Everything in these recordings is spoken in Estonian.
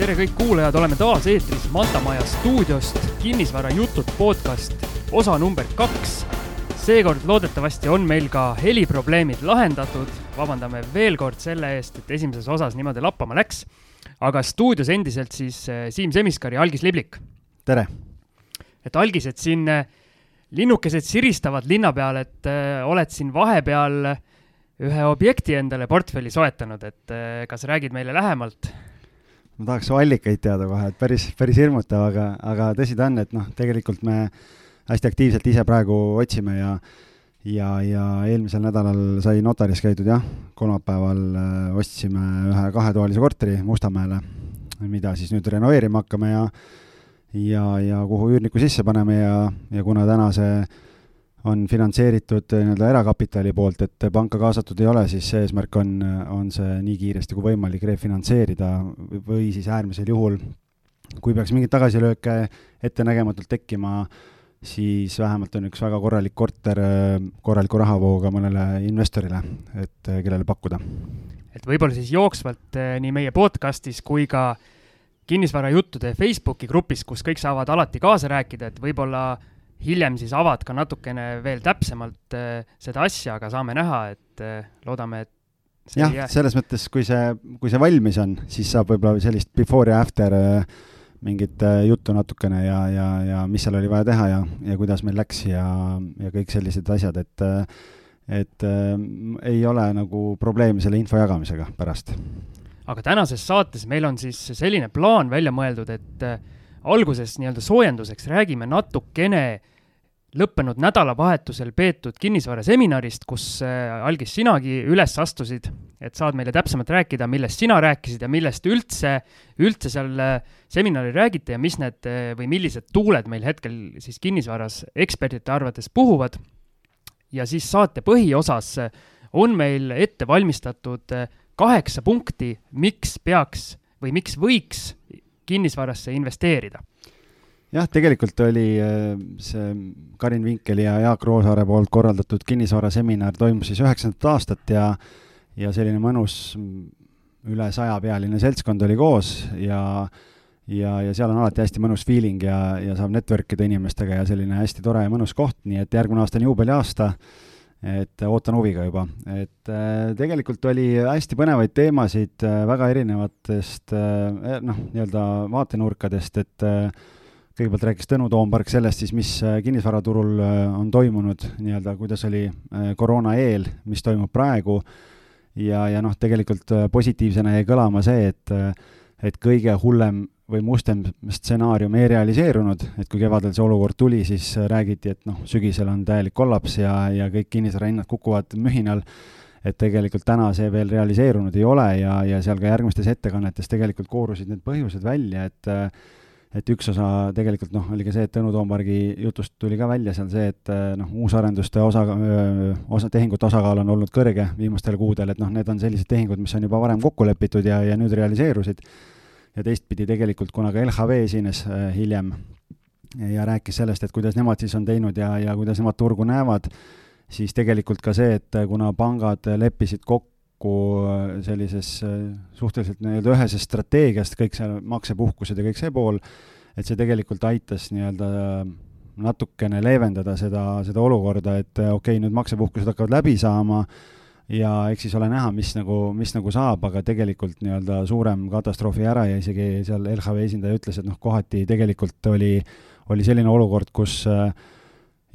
tere kõik kuulajad, oleme taas eetris Manta Maja stuudiost, kinnisvara jutud podcast, osa number kaks. seekord loodetavasti on meil ka heliprobleemid lahendatud, vabandame veel kord selle eest, et esimeses osas niimoodi lappama läks. aga stuudios endiselt siis eh, Siim Semiskar ja Algis Liblik. tere! et Algis, et siin eh, linnukesed siristavad linna peal, et äh, oled siin vahepeal ühe objekti endale portfelli soetanud, et kas räägid meile lähemalt? Ma tahaks su allikaid teada kohe, et päris, päris hirmutav, aga, aga tõsi ta on, et noh, tegelikult me hästi aktiivselt ise praegu otsime ja ja, ja eelmisel nädalal sai notaris käidud jah, kolmapäeval äh, ostsime ühe kahetoalise korteri Mustamäele, mida siis nüüd renoveerima hakkame ja ja, ja kuhu üürniku sisse paneme ja, ja kuna täna see on finantseeritud nii-öelda erakapitali poolt, et panka kaasatud ei ole, siis eesmärk on, on see nii kiiresti kui võimalik refinantseerida või siis äärmisel juhul, kui peaks mingeid tagasilööke ettenägematult tekkima, siis vähemalt on üks väga korralik korter korraliku rahavooga mõnele investorile, et kellele pakkuda. et võib-olla siis jooksvalt eh, nii meie podcastis kui ka kinnisvarajuttude Facebooki grupis, kus kõik saavad alati kaasa rääkida, et võib-olla hiljem siis avad ka natukene veel täpsemalt äh, seda asja, aga saame näha, et äh, loodame, et jah, selles mõttes, kui see, kui see valmis on, siis saab võib-olla sellist before ja after äh, mingit juttu natukene ja, ja, ja mis seal oli vaja teha ja, ja kuidas meil läks ja, ja kõik sellised asjad, et et äh, ei ole nagu probleemi selle info jagamisega pärast. aga tänases saates meil on siis selline plaan välja mõeldud, et äh, alguses nii-öelda soojenduseks räägime natukene lõppenud nädalavahetusel peetud kinnisvaraseminarist, kus äh, algis sinagi üles astusid, et saad meile täpsemalt rääkida, millest sina rääkisid ja millest üldse, üldse seal äh, seminaril räägiti ja mis need äh, või millised tuuled meil hetkel siis kinnisvaras ekspertide arvates puhuvad. ja siis saate põhiosas on meil ette valmistatud kaheksa punkti, miks peaks või miks võiks kinnisvarasse investeerida jah, tegelikult oli äh, see Karin Vinkeli ja Jaak Roosaare poolt korraldatud kinnisvaraseminar toimus siis üheksandat aastat ja ja selline mõnus üle sajapealine seltskond oli koos ja ja, ja seal on alati hästi mõnus feeling ja, ja saab network ida inimestega ja selline hästi tore ja mõnus koht, nii et järgmine aasta on juubeliaasta, et ootan huviga juba. et äh, tegelikult oli hästi põnevaid teemasid äh, väga erinevatest äh, noh, nii-öelda vaatenurkadest, et äh, kõigepealt rääkis Tõnu Toompark sellest siis, mis äh, kinnisvaraturul äh, on toimunud nii-öelda, kuidas oli äh, koroona eel, mis toimub praegu, ja, ja noh, tegelikult positiivsena jäi kõlama see, et et kõige hullem või mustem stsenaarium ei realiseerunud, et kui kevadel see olukord tuli, siis räägiti, et noh, sügisel on täielik kollaps ja, ja kõik kinnisvarahinnad kukuvad mühinal, et tegelikult täna see veel realiseerunud ei ole ja, ja seal ka järgmistes ettekannetes tegelikult koorusid need põhjused välja, et et üks osa tegelikult noh, oli ka see, et Tõnu Toompargi jutust tuli ka välja seal see, et eh, noh, uusarenduste osa, osa, tehingute osakaal on olnud kõrge viimastel kuudel, et noh, need on sellised tehingud, mis on juba varem kokku lepitud ja, ja nüüd realiseerusid. ja teistpidi tegelikult, kuna ka LHV esines äh, hiljem ja rääkis sellest, et kuidas nemad siis on teinud ja, ja kuidas nemad turgu näevad, siis tegelikult ka see, et kuna pangad leppisid kokku kokku äh, sellises äh, suhteliselt nii-öelda ühesest strateegiast, kõik see maksepuhkused ja kõik see pool, et see tegelikult aitas nii-öelda äh, natukene leevendada seda, seda olukorda, et okei okay,, nüüd maksepuhkused hakkavad läbi saama ja eks siis ole näha, mis nagu, mis nagu saab, aga tegelikult nii-öelda suurem katastroofi ära ja isegi seal LHV esindaja ütles, et noh, kohati tegelikult oli, oli selline olukord, kus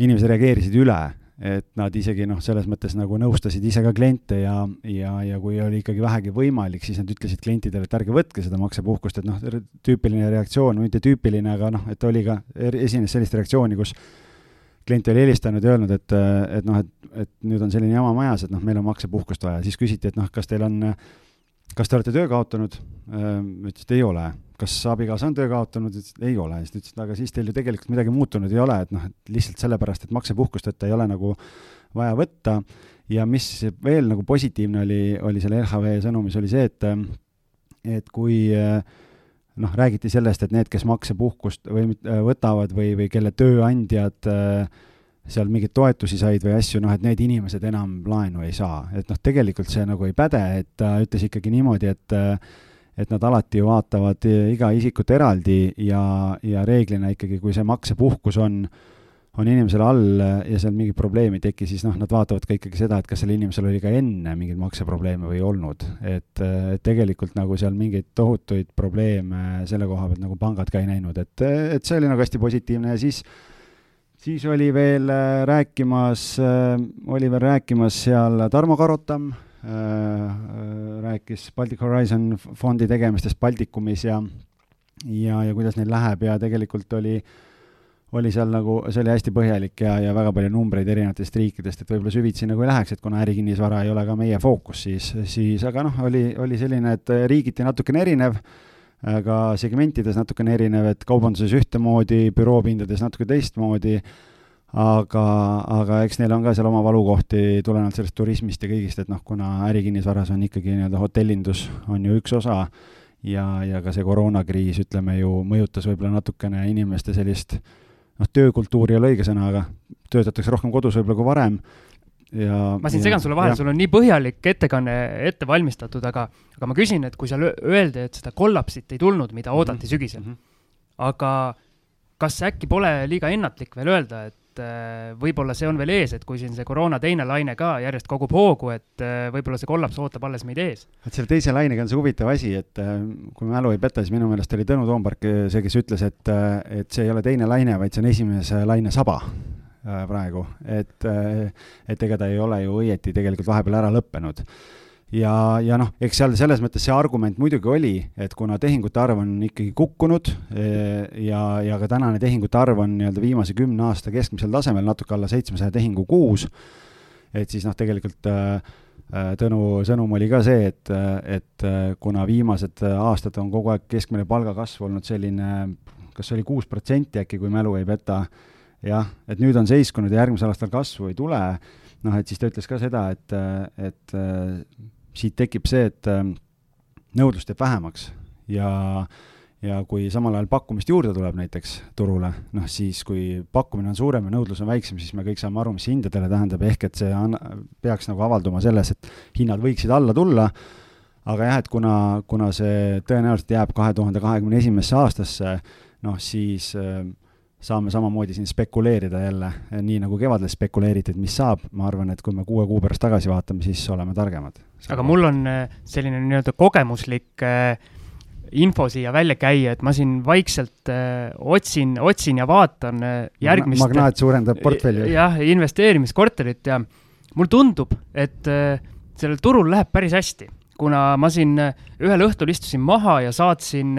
inimesed reageerisid üle et nad isegi noh, selles mõttes nagu nõustasid ise ka kliente ja, ja, ja kui oli ikkagi vähegi võimalik, siis nad ütlesid klientidele, et ärge võtke seda maksepuhkust, et noh, tüüpiline reaktsioon, mitte tüüpiline, aga noh, et oli ka, er-, esines sellist reaktsiooni, kus klient oli helistanud ja öelnud, et, et noh, et, et nüüd on selline jama majas, et noh, meil on maksepuhkust vaja, siis küsiti, et noh, kas teil on, kas te olete töö kaotanud? ütles, et ei ole kas abikaasa on töö kaotanud, ütles, et ei ole, siis ta ütles, et aga siis teil ju tegelikult midagi muutunud ei ole, et noh, et lihtsalt sellepärast, et maksepuhkust võtta ei ole nagu vaja võtta. ja mis veel nagu positiivne oli, oli selle LHV sõnumis, oli see, et, et kui noh, räägiti sellest, et need, kes maksepuhkust või võtavad või, või kelle tööandjad seal mingeid toetusi said või asju, noh, et need inimesed enam laenu ei saa, et noh, tegelikult see nagu ei päde, et ta ütles ikkagi niimoodi, et et nad alati ju vaatavad iga isikut eraldi ja, ja reeglina ikkagi, kui see maksepuhkus on, on inimesel all ja seal mingit probleemi ei teki, siis noh, nad vaatavad ka ikkagi seda, et kas sellel inimesel oli ka enne mingeid makseprobleeme või ei olnud. et, et tegelikult nagu seal mingeid tohutuid probleeme selle koha pealt nagu pangad ka ei näinud, et, et see oli nagu hästi positiivne ja siis siis oli veel rääkimas, oli veel rääkimas seal Tarmo Karotam, rääkis Baltic Horizon fondi tegemistest Baltikumis ja ja, ja kuidas neil läheb ja tegelikult oli, oli seal nagu, see oli hästi põhjalik ja, ja väga palju numbreid erinevatest riikidest, et võib-olla süvitsi nagu ei läheks, et kuna ärikinnisvara ei ole ka meie fookus, siis, siis aga noh, oli, oli selline, et riigiti natukene erinev ka segmentides natukene erinev, et kaubanduses ühtemoodi, büroopindades natuke teistmoodi, aga, aga eks neil on ka seal oma valukohti tulenevalt sellest turismist ja kõigist, et noh, kuna ärikinnisvaras on ikkagi nii-öelda hotellindus on ju üks osa ja, ja ka see koroonakriis, ütleme ju, mõjutas võib-olla natukene inimeste sellist noh, töökultuur ei ole õige sõna, aga töötatakse rohkem kodus võib-olla kui varem ja ma siin segan sulle vahele, sul on nii põhjalik ettekanne ette valmistatud, aga, aga ma küsin, et kui seal öeldi, et seda kollapsit ei tulnud, mida oodati mm -hmm. sügisel mm, -hmm. aga kas äkki pole liiga ennatlik veel öelda, et äh, võib-olla see on veel ees, et kui siin see koroona teine laine ka järjest kogub hoogu, et äh, võib-olla see kollaps ootab alles meid ees? et selle teise lainega on see huvitav asi, et äh, kui mälu ei peta, siis minu meelest oli Tõnu Toompark see, kes ütles, et, et see ei ole teine laine, vaid see on esimese laine saba praegu, et, et ega ta ei ole ju õieti tegelikult vahepeal ära lõppenud. Ja, ja noh, eks seal selles mõttes see argument muidugi oli, et kuna tehingute arv on ikkagi kukkunud äh, ja, ja ka tänane tehingute arv on nii-öelda viimase kümne aasta keskmisel tasemel natuke alla seitsmesaja tehingu kuus, et siis noh, tegelikult Tõnu sõnum oli ka see, et, et kuna viimased aastad on kogu aeg keskmine palgakasv olnud selline, kas oli kuus protsenti äkki, kui mälu ei peta, jah, et nüüd on seiskunud ja järgmisel aastal kasvu ei tule, noh, et siis ta ütles ka seda, et, et siit tekib see, et nõudlust jääb vähemaks ja, ja kui samal ajal pakkumist juurde tuleb näiteks turule, noh siis kui pakkumine on suurem ja nõudlus on väiksem, siis me kõik saame aru, mis hindadele tähendab, ehk et see on, peaks nagu avalduma selles, et hinnad võiksid alla tulla, aga jah, et kuna, kuna see tõenäoliselt jääb kahe tuhande kahekümne esimesse aastasse, noh siis äh, saame samamoodi siin spekuleerida jälle, nii nagu kevadel spekuleeriti, et mis saab, ma arvan, et kui me kuue kuu pärast tagasi vaatame, siis oleme targemad. aga mul on äh, selline nii-öelda kogemuslik äh, info siia välja käia, et ma siin vaikselt äh, otsin, otsin ja vaatan järgmist magnaat suurendab portfelli. jah, investeerimiskorterit ja mul tundub, et sellel turul läheb päris hästi, kuna ma siin ühel õhtul istusin maha ja saatsin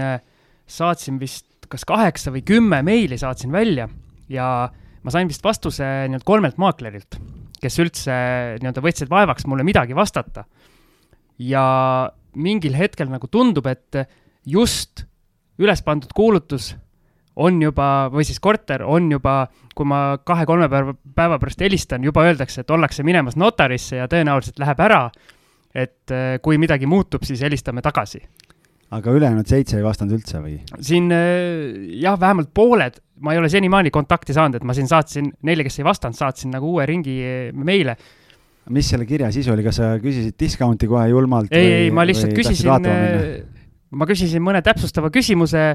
saatsin vist kas kaheksa või kümme meili saatsin välja ja ma sain vist vastuse nii-öelda kolmelt maaklerilt, kes üldse nii-öelda võtsid vaevaks mulle midagi vastata. ja mingil hetkel nagu tundub, et just üles pandud kuulutus on juba, või siis korter on juba, kui ma kahe-kolme päeva, päeva pärast helistan, juba öeldakse, et ollakse minemas notarisse ja tõenäoliselt läheb ära. et kui midagi muutub, siis helistame tagasi aga ülejäänud seitse ei vastanud üldse või? siin äh, jah, vähemalt pooled, ma ei ole senimaani kontakti saanud, et ma siin saatsin, neile, kes ei vastanud, saatsin nagu uue ringi äh, meile. mis selle kirja sisu oli, kas sa küsisid discounti kohe julmalt? ei, ei, ma lihtsalt küsisin, äh, ma küsisin mõne täpsustava küsimuse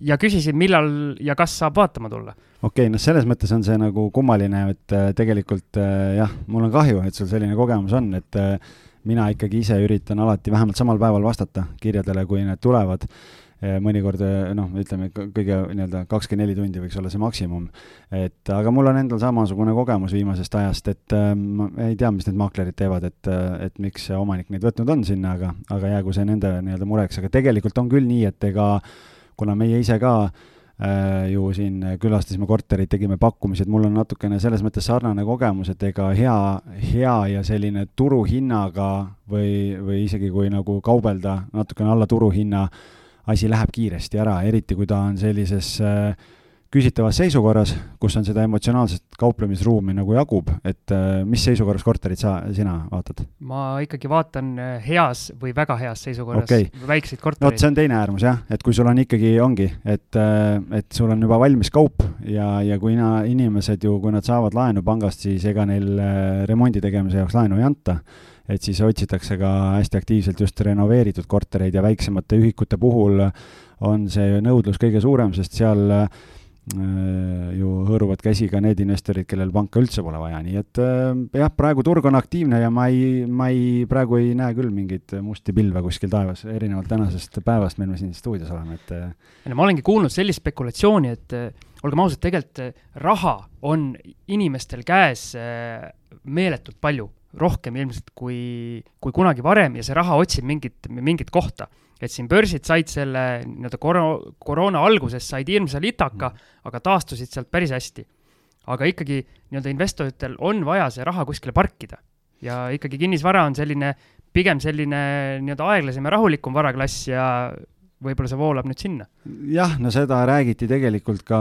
ja küsisin, millal ja kas saab vaatama tulla. okei okay,, noh, selles mõttes on see nagu kummaline, et tegelikult jah, mul on kahju, et sul selline kogemus on, et mina ikkagi ise üritan alati vähemalt samal päeval vastata kirjadele, kui need tulevad. mõnikord noh, ütleme kõige nii-öelda kakskümmend neli tundi võiks olla see maksimum. et aga mul on endal samasugune kogemus viimasest ajast, et äh, ma ei tea, mis need maaklerid teevad, et, et miks see omanik neid võtnud on sinna, aga, aga jäägu see nende nii-öelda mureks, aga tegelikult on küll nii, et ega kuna meie ise ka Äh, ju siin külastasime korterit, tegime pakkumised, mul on natukene selles mõttes sarnane kogemus, et ega hea, hea ja selline turuhinnaga või, või isegi kui nagu kaubelda natukene alla turuhinna, asi läheb kiiresti ära, eriti kui ta on sellises äh, küsitavas seisukorras, kus on seda emotsionaalset kauplemisruumi nagu jagub, et äh, mis seisukorras korterit sa, sina vaatad? ma ikkagi vaatan äh, heas või väga heas seisukorras okay. väikseid kortereid. vot see on teine äärmus jah, et kui sul on ikkagi, ongi, et, äh, et sul on juba valmis kaup ja, ja kui ina, inimesed ju, kui nad saavad laenu pangast, siis ega neil remondi tegemise jaoks laenu ei anta et siis otsitakse ka hästi aktiivselt just renoveeritud kortereid ja väiksemate ühikute puhul on see nõudlus kõige suurem, sest seal Äh, ju hõõruvad käsi ka need investorid, kellel panka üldse pole vaja, nii et äh, jah, praegu turg on aktiivne ja ma ei, ma ei, praegu ei näe küll mingeid musti pilve kuskil taevas, erinevalt tänasest päevast, mil me siin stuudios oleme, et. Äh, no ma olengi kuulnud sellist spekulatsiooni, et olgem ausad, tegelikult raha on inimestel käes meeletult palju, rohkem ilmselt kui, kui kunagi varem ja see raha otsib mingit, mingit kohta et siin börsid said selle nii-öelda koro-, koroona alguses said hirmsa litaka mm., aga taastusid sealt päris hästi. aga ikkagi nii-öelda investoritel on vaja see raha kuskile parkida ja ikkagi kinnisvara on selline, pigem selline nii-öelda aeglasem ja rahulikum varaklass ja võib-olla see voolab nüüd sinna. jah, no seda räägiti tegelikult ka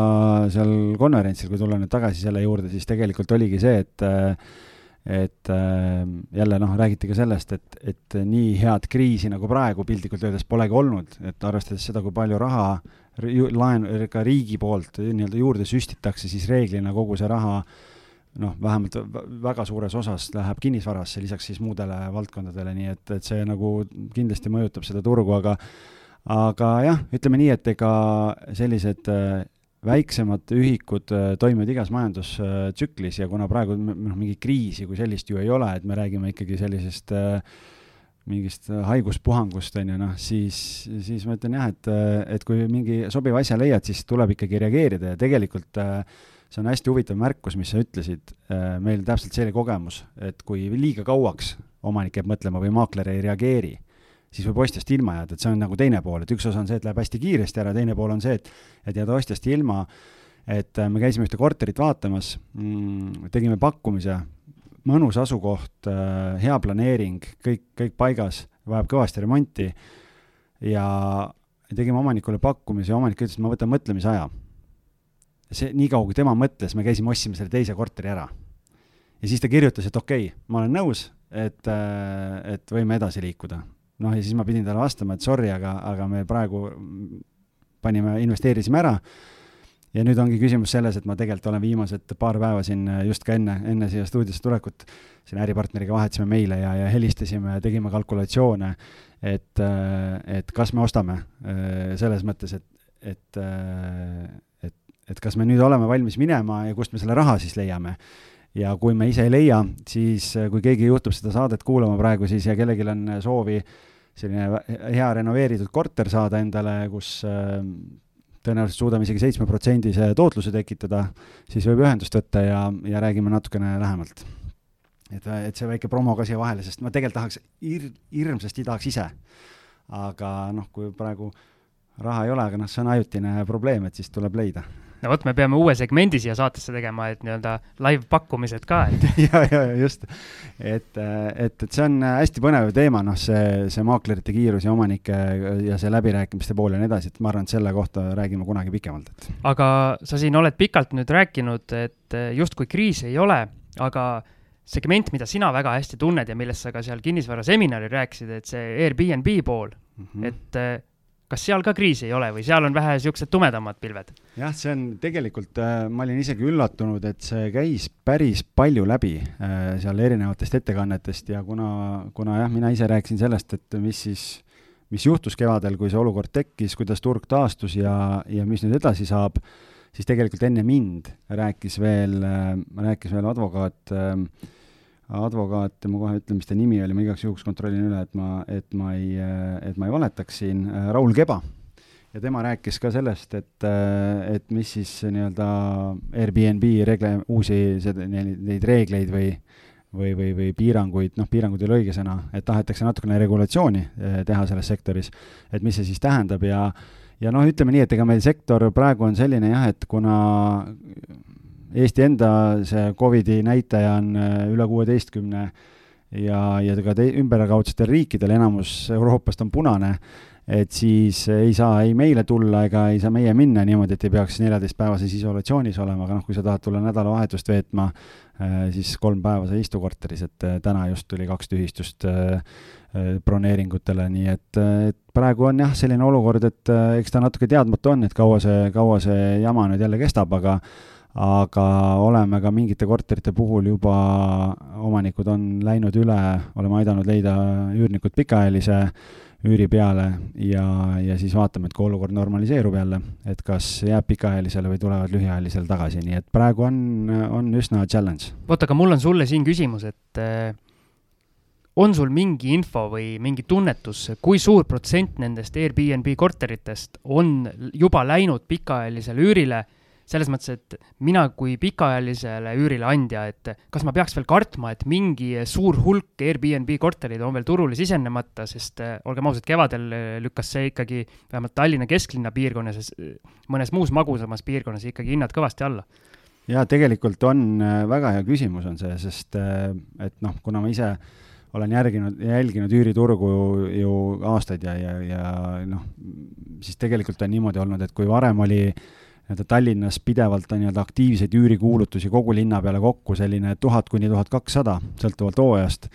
seal konverentsil, kui tulla nüüd tagasi selle juurde, siis tegelikult oligi see, et et äh, jälle noh, räägiti ka sellest, et, et nii head kriisi nagu praegu piltlikult öeldes polegi olnud, et arvestades seda, kui palju raha laen, ka riigi poolt nii-öelda juurde süstitakse, siis reeglina kogu see raha noh, vähemalt väga suures osas läheb kinnisvarasse, lisaks siis muudele valdkondadele, nii et, et see nagu kindlasti mõjutab seda turgu, aga aga jah, ütleme nii, et ega sellised äh, väiksemad ühikud äh, toimivad igas majandustsüklis ja kuna praegu noh, mingit kriisi kui sellist ju ei ole, et me räägime ikkagi sellisest äh, mingist haiguspuhangust, on ju, noh, siis, siis ma ütlen jah, et, et kui mingi sobiva asja leiad, siis tuleb ikkagi reageerida ja tegelikult äh, see on hästi huvitav märkus, mis sa ütlesid, meil täpselt selline kogemus, et kui liiga kauaks omanik jääb mõtlema või maakler ei reageeri, siis võib ostjast ilma jääda, et see on nagu teine pool, et üks osa on see, et läheb hästi kiiresti ära, teine pool on see, et, et jääda ostjast ilma. et äh, me käisime ühte korterit vaatamas mm,, tegime pakkumise, mõnus asukoht, äh, hea planeering, kõik, kõik paigas, vajab kõvasti remonti. ja tegime omanikule pakkumise ja omanik ütles, et ma võtan mõtlemisaja. see, niikaua kui tema mõtles, me käisime, ostsime selle teise korteri ära. ja siis ta kirjutas, et okei okay,, ma olen nõus, et, äh, et võime edasi liikuda noh, ja siis ma pidin talle vastama, et sorry, aga, aga me praegu panime, investeerisime ära. ja nüüd ongi küsimus selles, et ma tegelikult olen viimased paar päeva siin just ka enne, enne siia stuudiosse tulekut siin äripartneriga vahetasime meile ja, ja helistasime ja tegime kalkulatsioone, et, et kas me ostame selles mõttes, et, et, et, et kas me nüüd oleme valmis minema ja kust me selle raha siis leiame ja kui me ise ei leia, siis äh, kui keegi juhtub seda saadet kuulama praegu siis ja kellelgi on äh, soovi selline hea renoveeritud korter saada endale, kus äh, tõenäoliselt suudame isegi seitsmeprotsendise tootluse tekitada, siis võib ühendust võtta ja, ja räägime natukene lähemalt. et, et see väike promo ka siia vahele, sest ma tegelikult tahaks hir-, hirmsasti tahaks ise. aga noh, kui praegu raha ei ole, aga noh, see on ajutine probleem, et siis tuleb leida no vot, me peame uue segmendi siia saatesse tegema, et nii-öelda live pakkumised ka, et ja, ja just, et, et, et see on hästi põnev teema, noh, see, see maaklerite kiirus ja omanike ja see läbirääkimiste pool ja nii edasi, et ma arvan, et selle kohta räägime kunagi pikemalt, et. aga sa siin oled pikalt nüüd rääkinud, et justkui kriisi ei ole, aga segment, mida sina väga hästi tunned ja millest sa ka seal kinnisvaraseminaril rääkisid, et see Airbnb pool mm, -hmm. et kas seal ka kriisi ei ole või seal on vähe niisugused tumedamad pilved? jah, see on tegelikult äh,, ma olin isegi üllatunud, et see käis päris palju läbi äh, seal erinevatest ettekannetest ja kuna, kuna jah, mina ise rääkisin sellest, et mis siis, mis juhtus kevadel, kui see olukord tekkis, kuidas turg taastus ja, ja mis nüüd edasi saab, siis tegelikult enne mind rääkis veel äh,, rääkis veel advokaat äh, advokaat, ma kohe ütlen, mis ta nimi oli, ma igaks juhuks kontrollin üle, et ma, et ma ei, et ma ei valetaks siin, Raul Keba. ja tema rääkis ka sellest, et, et mis siis nii-öelda Airbnb reegle, uusi seda, neid reegleid või või, või, või piiranguid, noh, piirangud ei ole õige sõna, et tahetakse natukene regulatsiooni eh, teha selles sektoris, et mis see siis tähendab ja ja noh, ütleme nii, et ega meil sektor praegu on selline jah, et kuna Eesti enda see Covidi näitaja on äh, üle kuueteistkümne ja, ja ka te-, ümberkaudsetel riikidel, enamus Euroopast on punane, et siis ei saa ei meile tulla ega ei saa meie minna niimoodi, et ei peaks neljateistpäevases isolatsioonis olema, aga noh, kui sa tahad tulla nädalavahetust veetma, äh, siis kolm päeva sa ei istu korteris, et äh, täna just tuli kaks tühistust broneeringutele, nii et, et praegu on jah, selline olukord, et eks ta natuke teadmatu on, et kaua see, kaua see jama nüüd jälle kestab, aga aga oleme ka mingite korterite puhul juba, omanikud on läinud üle, oleme aidanud leida üürnikud pikaajalise üüri peale ja, ja siis vaatame, et kui olukord normaliseerub jälle, et kas jääb pikaajalisele või tulevad lühiajalisele tagasi, nii et praegu on, on üsna challenge. vot, aga mul on sulle siin küsimus, et äh, on sul mingi info või mingi tunnetus, kui suur protsent nendest Airbnb korteritest on juba läinud pikaajalisele üürile selles mõttes, et mina kui pikaajalisele üürile andja, et kas ma peaks veel kartma, et mingi suur hulk Airbnb korterid on veel turule sisenemata, sest äh, olgem ausad, kevadel äh, lükkas see ikkagi vähemalt Tallinna kesklinna piirkonnas, mõnes muus magusamas piirkonnas ikkagi hinnad kõvasti alla. Jaa, tegelikult on äh, väga hea küsimus on see, sest et noh, kuna ma ise olen järginud, jälginud üüriturgu ju, ju aastaid ja, ja, ja noh, siis tegelikult on niimoodi olnud, et kui varem oli äh, nii-öelda Tallinnas pidevalt on nii-öelda aktiivseid üürikuulutusi kogu linna peale kokku selline tuhat kuni tuhat kakssada, sõltuvalt hooajast,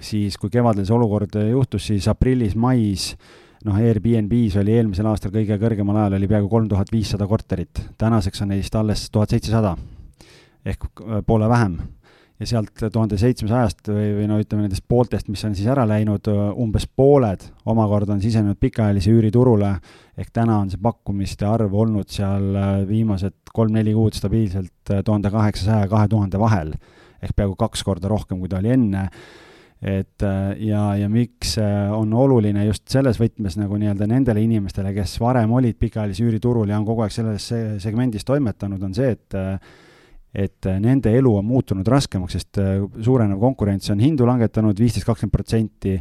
siis kui kevadel see olukord juhtus, siis aprillis-mais noh, Airbnb-s oli eelmisel aastal kõige kõrgemal ajal oli peaaegu kolm tuhat viissada korterit, tänaseks on neist alles tuhat seitsesada. Ehk poole vähem ja sealt tuhande seitsmesajast või, või no ütleme nendest pooltest, mis on siis ära läinud, umbes pooled omakorda on sisenenud pikaajalise üüriturule, ehk täna on see pakkumiste arv olnud seal viimased kolm-neli kuud stabiilselt tuhande kaheksasaja ja kahe tuhande vahel, ehk peaaegu kaks korda rohkem, kui ta oli enne. Et ja, ja miks on oluline just selles võtmes nagu nii-öelda nendele inimestele, kes varem olid pikaajalise üüriturul ja on kogu aeg selles segmendis toimetanud, on see, et et äh, nende elu on muutunud raskemaks, sest äh, suurenev konkurents on hindu langetanud viisteist, kakskümmend protsenti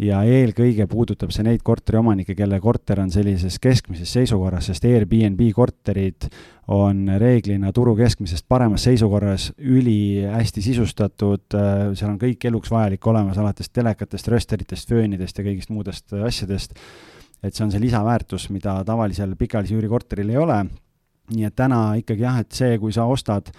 ja eelkõige puudutab see neid korteriomanikke, kelle korter on sellises keskmises seisukorras, sest Airbnb korterid on reeglina turu keskmisest paremas seisukorras, ülihästi sisustatud, äh, seal on kõik eluks vajalik olemas, alates telekatest, rösteritest, föönidest ja kõigist muudest asjadest. et see on see lisaväärtus, mida tavalisel pikaajalise üürikorteril ei ole nii et täna ikkagi jah, et see, kui sa ostad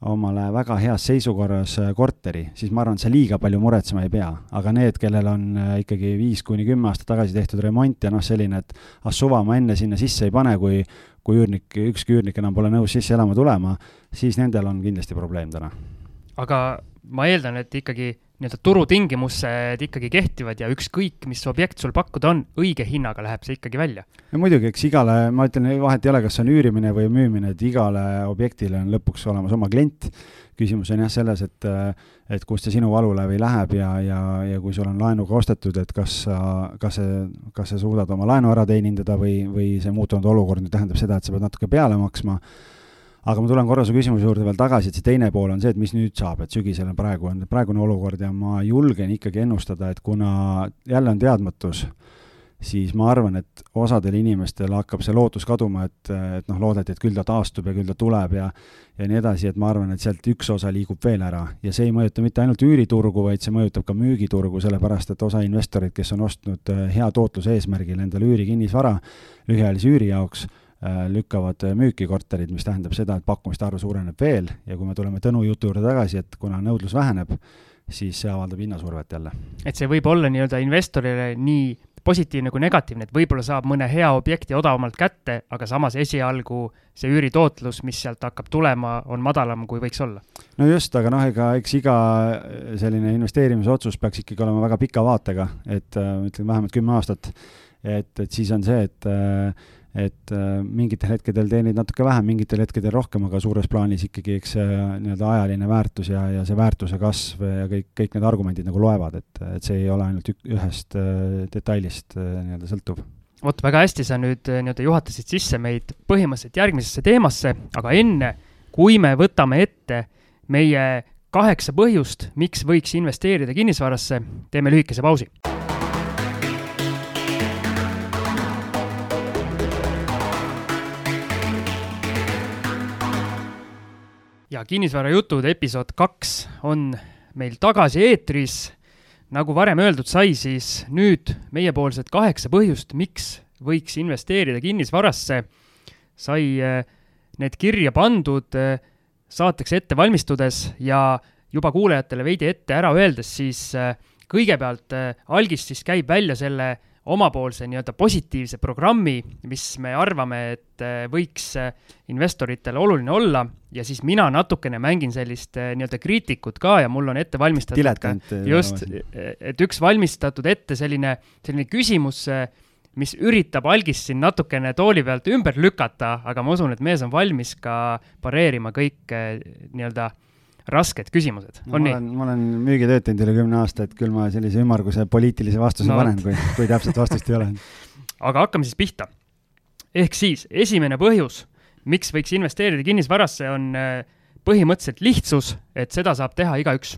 omale väga heas seisukorras äh, korteri, siis ma arvan, et sa liiga palju muretsema ei pea, aga need, kellel on äh, ikkagi viis kuni kümme aastat tagasi tehtud remont ja noh, selline, et ah suva ma enne sinna sisse ei pane, kui kui üürnik, ükski üürnik enam pole nõus sisse elama tulema, siis nendel on kindlasti probleem täna. aga ma eeldan, et ikkagi nii-öelda turutingimused ikkagi kehtivad ja ükskõik, mis objekt sul pakkuda on, õige hinnaga läheb see ikkagi välja. no muidugi, eks igale, ma ütlen, vahet ei ole, kas see on üürimine või müümine, et igale objektile on lõpuks olemas oma klient. küsimus on jah selles, et, et kust see sinu valulävi läheb ja, ja, ja kui sul on laenuga ostetud, et kas sa, kas see, kas sa suudad oma laenu ära teenindada või, või see muutunud olukord nüüd tähendab seda, et sa pead natuke peale maksma aga ma tulen korra su küsimuse juurde veel tagasi, et see teine pool on see, et mis nüüd saab, et sügisel on praegu, on praegune olukord ja ma julgen ikkagi ennustada, et kuna jälle on teadmatus, siis ma arvan, et osadel inimestel hakkab see lootus kaduma, et, et noh, loodeti, et küll ta taastub ja küll ta tuleb ja ja nii edasi, et ma arvan, et sealt üks osa liigub veel ära. Ja see ei mõjuta mitte ainult üüriturgu, vaid see mõjutab ka müügiturgu, sellepärast et osa investoreid, kes on ostnud eh, hea tootluse eesmärgil endale üürikinnisvara lühiajalise üüri jaoks, Äh, lükkavad äh, müüki korterid, mis tähendab seda, et pakkumiste arv suureneb veel ja kui me tuleme Tõnu jutu juurde tagasi, et kuna nõudlus väheneb, siis see avaldab hinnasurvet jälle. et see võib olla nii-öelda investorile nii positiivne kui negatiivne, et võib-olla saab mõne hea objekti odavamalt kätte, aga samas esialgu see üüritootlus, mis sealt hakkab tulema, on madalam, kui võiks olla. no just, aga noh, ega eks iga selline investeerimisotsus peaks ikkagi olema väga pika vaatega, et äh, ütleme vähemalt kümme aastat. et, et siis on see, et äh, et äh, mingitel hetkedel teenid natuke vähem, mingitel hetkedel rohkem, aga suures plaanis ikkagi eks see nii-öelda ajaline väärtus ja, ja see väärtuse kasv ja kõik, kõik need argumendid nagu loevad, et, et see ei ole ainult ük, ühest äh, detailist äh, nii-öelda sõltuv. vot väga hästi sa nüüd äh, nii-öelda juhatasid sisse meid põhimõtteliselt järgmisesse teemasse, aga enne, kui me võtame ette meie kaheksa põhjust, miks võiks investeerida kinnisvarasse, teeme lühikese pausi ja kinnisvarajutud episood kaks on meil tagasi eetris. nagu varem öeldud sai, siis nüüd meiepoolsed kaheksa põhjust, miks võiks investeerida kinnisvarasse, sai äh, need kirja pandud äh, saateks ette valmistudes ja juba kuulajatele veidi ette ära öeldes, siis äh, kõigepealt algis siis käib välja selle omapoolse nii-öelda positiivse programmi, mis me arvame, et äh, võiks äh, investoritele oluline olla. Ja siis mina natukene mängin sellist äh, nii-öelda kriitikut ka ja mul on ette valmistatud Diletant, just, et üks valmistatud ette selline, selline küsimus, mis üritab algist siin natukene tooli pealt ümber lükata, aga ma usun, et mees on valmis ka pareerima kõik nii-öelda rasked küsimused, on nii? ma olen müügitööd teinud üle kümne aasta, et küll ma sellise ümmarguse poliitilise vastuse no, panen, kui, kui täpset vastust ei ole. aga hakkame siis pihta. ehk siis esimene põhjus, miks võiks investeerida kinnisvarasse, on äh, põhimõtteliselt lihtsus, et seda saab teha igaüks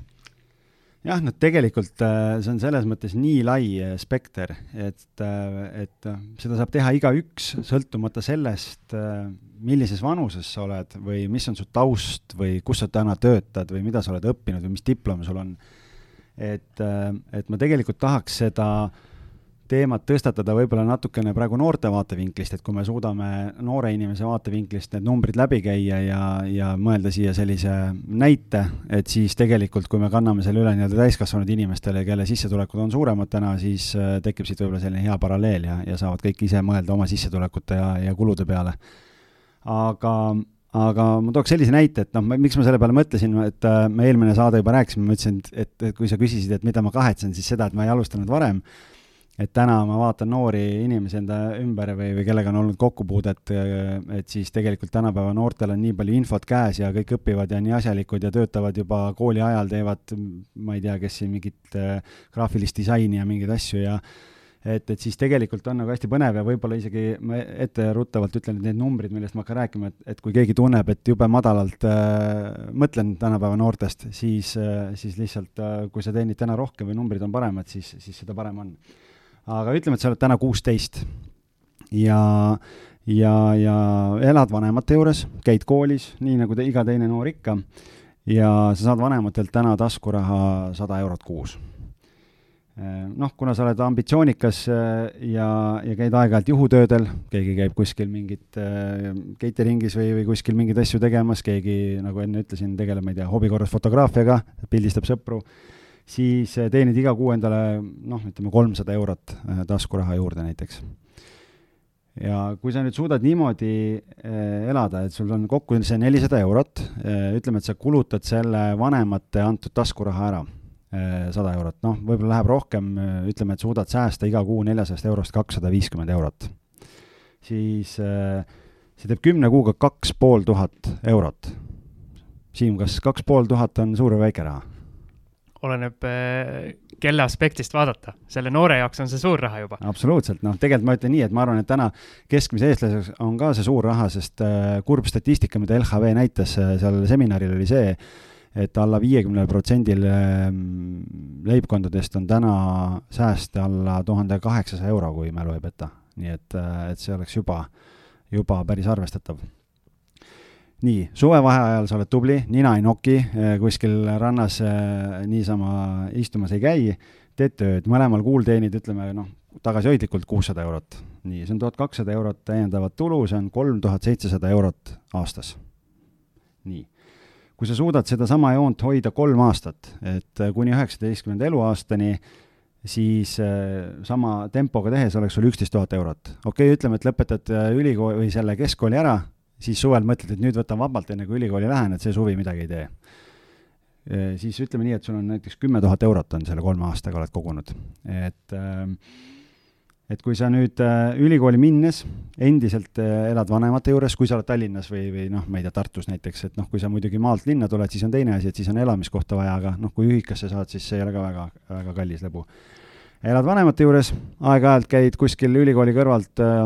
jah, no tegelikult äh, see on selles mõttes nii lai äh, spekter, et, äh, et seda saab teha igaüks, sõltumata sellest, millises vanuses sa oled või mis on su taust või kus sa täna töötad või mida sa oled õppinud või mis diplom sul on. et, et ma tegelikult tahaks seda äh, teemat tõstatada võib-olla natukene praegu noorte vaatevinklist, et kui me suudame noore inimese vaatevinklist need numbrid läbi käia ja, ja mõelda siia sellise näite, et siis tegelikult, kui me kanname selle üle nii-öelda täiskasvanud inimestele, kelle sissetulekud on suuremad täna, siis äh, tekib siit võib-olla selline hea paralleel ja, ja saavad kõik ise mõelda oma sissetulekute ja, ja kulude peale. aga aga ma tooks sellise näite, et noh, miks ma selle peale mõtlesin, et äh, me eelmine saade juba rääkisime, ma ütlesin, et, et kui sa küsisid, et mida ma kahetsen, siis seda, et ma ei alustanud varem et täna ma vaatan noori inimesi enda ümber või, või kellega on olnud kokkupuudet, et siis tegelikult tänapäeva noortel on nii palju infot käes ja kõik õpivad ja nii asjalikud ja töötavad juba kooli ajal, teevad, ma ei tea, kes siin mingit äh, graafilist disaini ja mingeid asju ja et, et siis tegelikult on nagu hästi põnev ja võib-olla isegi ma etteruttavalt ütlen, et need numbrid, millest ma hakkan rääkima, et, et kui keegi tunneb, et jube madalalt äh, mõtlen tänapäeva noortest, siis äh,, siis lihtsalt äh, kui sa teenid täna rohkem või numbrid on paremad, siis, siis seda parem on aga ütleme, et sa oled täna kuusteist ja, ja, ja elad vanemate juures, käid koolis, nii nagu te, iga teine noor ikka, ja sa saad vanematelt täna taskuraha sada eurot kuus. Noh, kuna sa oled ambitsioonikas ja, ja käid aeg-ajalt juhutöödel, keegi käib kuskil mingit äh, catering'is või, või kuskil mingeid asju tegemas, keegi, nagu enne ütlesin, tegeleb, ma ei tea, hobi korras fotograafiaga, pildistab sõpru siis äh, teenid iga kuu endale noh, ütleme kolmsada eurot äh, taskuraha juurde näiteks. ja kui sa nüüd suudad niimoodi äh, elada, et sul on kokku see nelisada eurot, ütleme, et sa kulutad selle vanemate antud taskuraha ära, sada eurot, noh, võib-olla läheb rohkem, ütleme, et suudad säästa iga kuu neljasajast eurost kakssada viiskümmend eurot, siis see teeb kümne kuuga kaks pool tuhat eurot. Siim, kas kaks pool tuhat on suur või väike raha? Oleneb eh, kelle aspektist vaadata, selle noore jaoks on see suur raha juba. absoluutselt, noh, tegelikult ma ütlen nii, et ma arvan, et täna keskmise eestlaseks on ka see suur raha, sest äh, kurb statistika, mida LHV näitas äh, seal seminaril, oli see, et alla viiekümnel protsendil leibkondadest on täna sääste alla tuhande kaheksasaja euro, kui mälu ei peta. nii et, et see oleks juba, juba päris arvestatav nii, suvevaheajal sa oled tubli, nina ei noki, eh, kuskil rannas eh, niisama istumas ei käi, teed tööd, mõlemal kuul teenid, ütleme noh, tagasihoidlikult kuussada eurot. nii, see on tuhat kakssada eurot täiendavat tulu, see on kolm tuhat seitsesada eurot aastas. nii, kui sa suudad sedasama joont hoida kolm aastat, et kuni üheksateistkümnenda eluaastani, siis sama tempoga tehes oleks sul üksteist tuhat eurot. okei okay,, ütleme, et lõpetad ülikooli või selle keskkooli ära, siis suvel mõtled, et nüüd võtan vabalt, enne kui ülikooli lähen, et see suvi midagi ei tee. siis ütleme nii, et sul on näiteks kümme tuhat eurot on selle kolme aastaga oled kogunud, et et kui sa nüüd ülikooli minnes endiselt elad vanemate juures, kui sa oled Tallinnas või, või noh, ma ei tea, Tartus näiteks, et noh, kui sa muidugi maalt linna tuled, siis on teine asi, et siis on elamiskohta vaja, aga noh, kui ühikasse saad, siis see ei ole ka väga, väga kallis lõbu elad vanemate juures, aeg-ajalt käid kuskil ülikooli kõrvalt äh,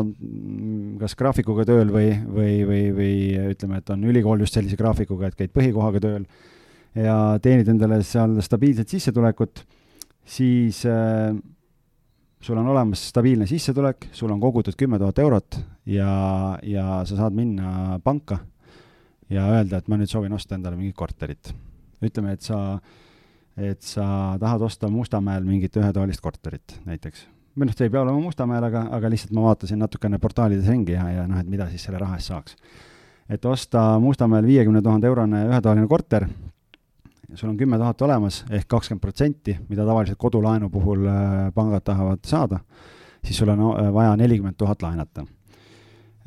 kas graafikuga tööl või, või, või, või ütleme, et on ülikool just sellise graafikuga, et käid põhikohaga tööl ja teenid endale seal stabiilset sissetulekut, siis äh, sul on olemas stabiilne sissetulek, sul on kogutud kümme tuhat eurot ja, ja sa saad minna panka ja öelda, et ma nüüd soovin osta endale mingit korterit. ütleme, et sa äh, et sa tahad osta Mustamäel mingit ühetoalist korterit näiteks. või noh, see ei pea olema Mustamäel, aga, aga lihtsalt ma vaatasin natukene portaalides ringi ja, ja noh, et mida siis selle raha eest saaks. et osta Mustamäel viiekümne tuhande eurone ühetoaline korter, sul on kümme tuhat olemas ehk kakskümmend protsenti, mida tavaliselt kodulaenu puhul äh, pangad tahavad saada, siis sul on äh, vaja nelikümmend tuhat laenata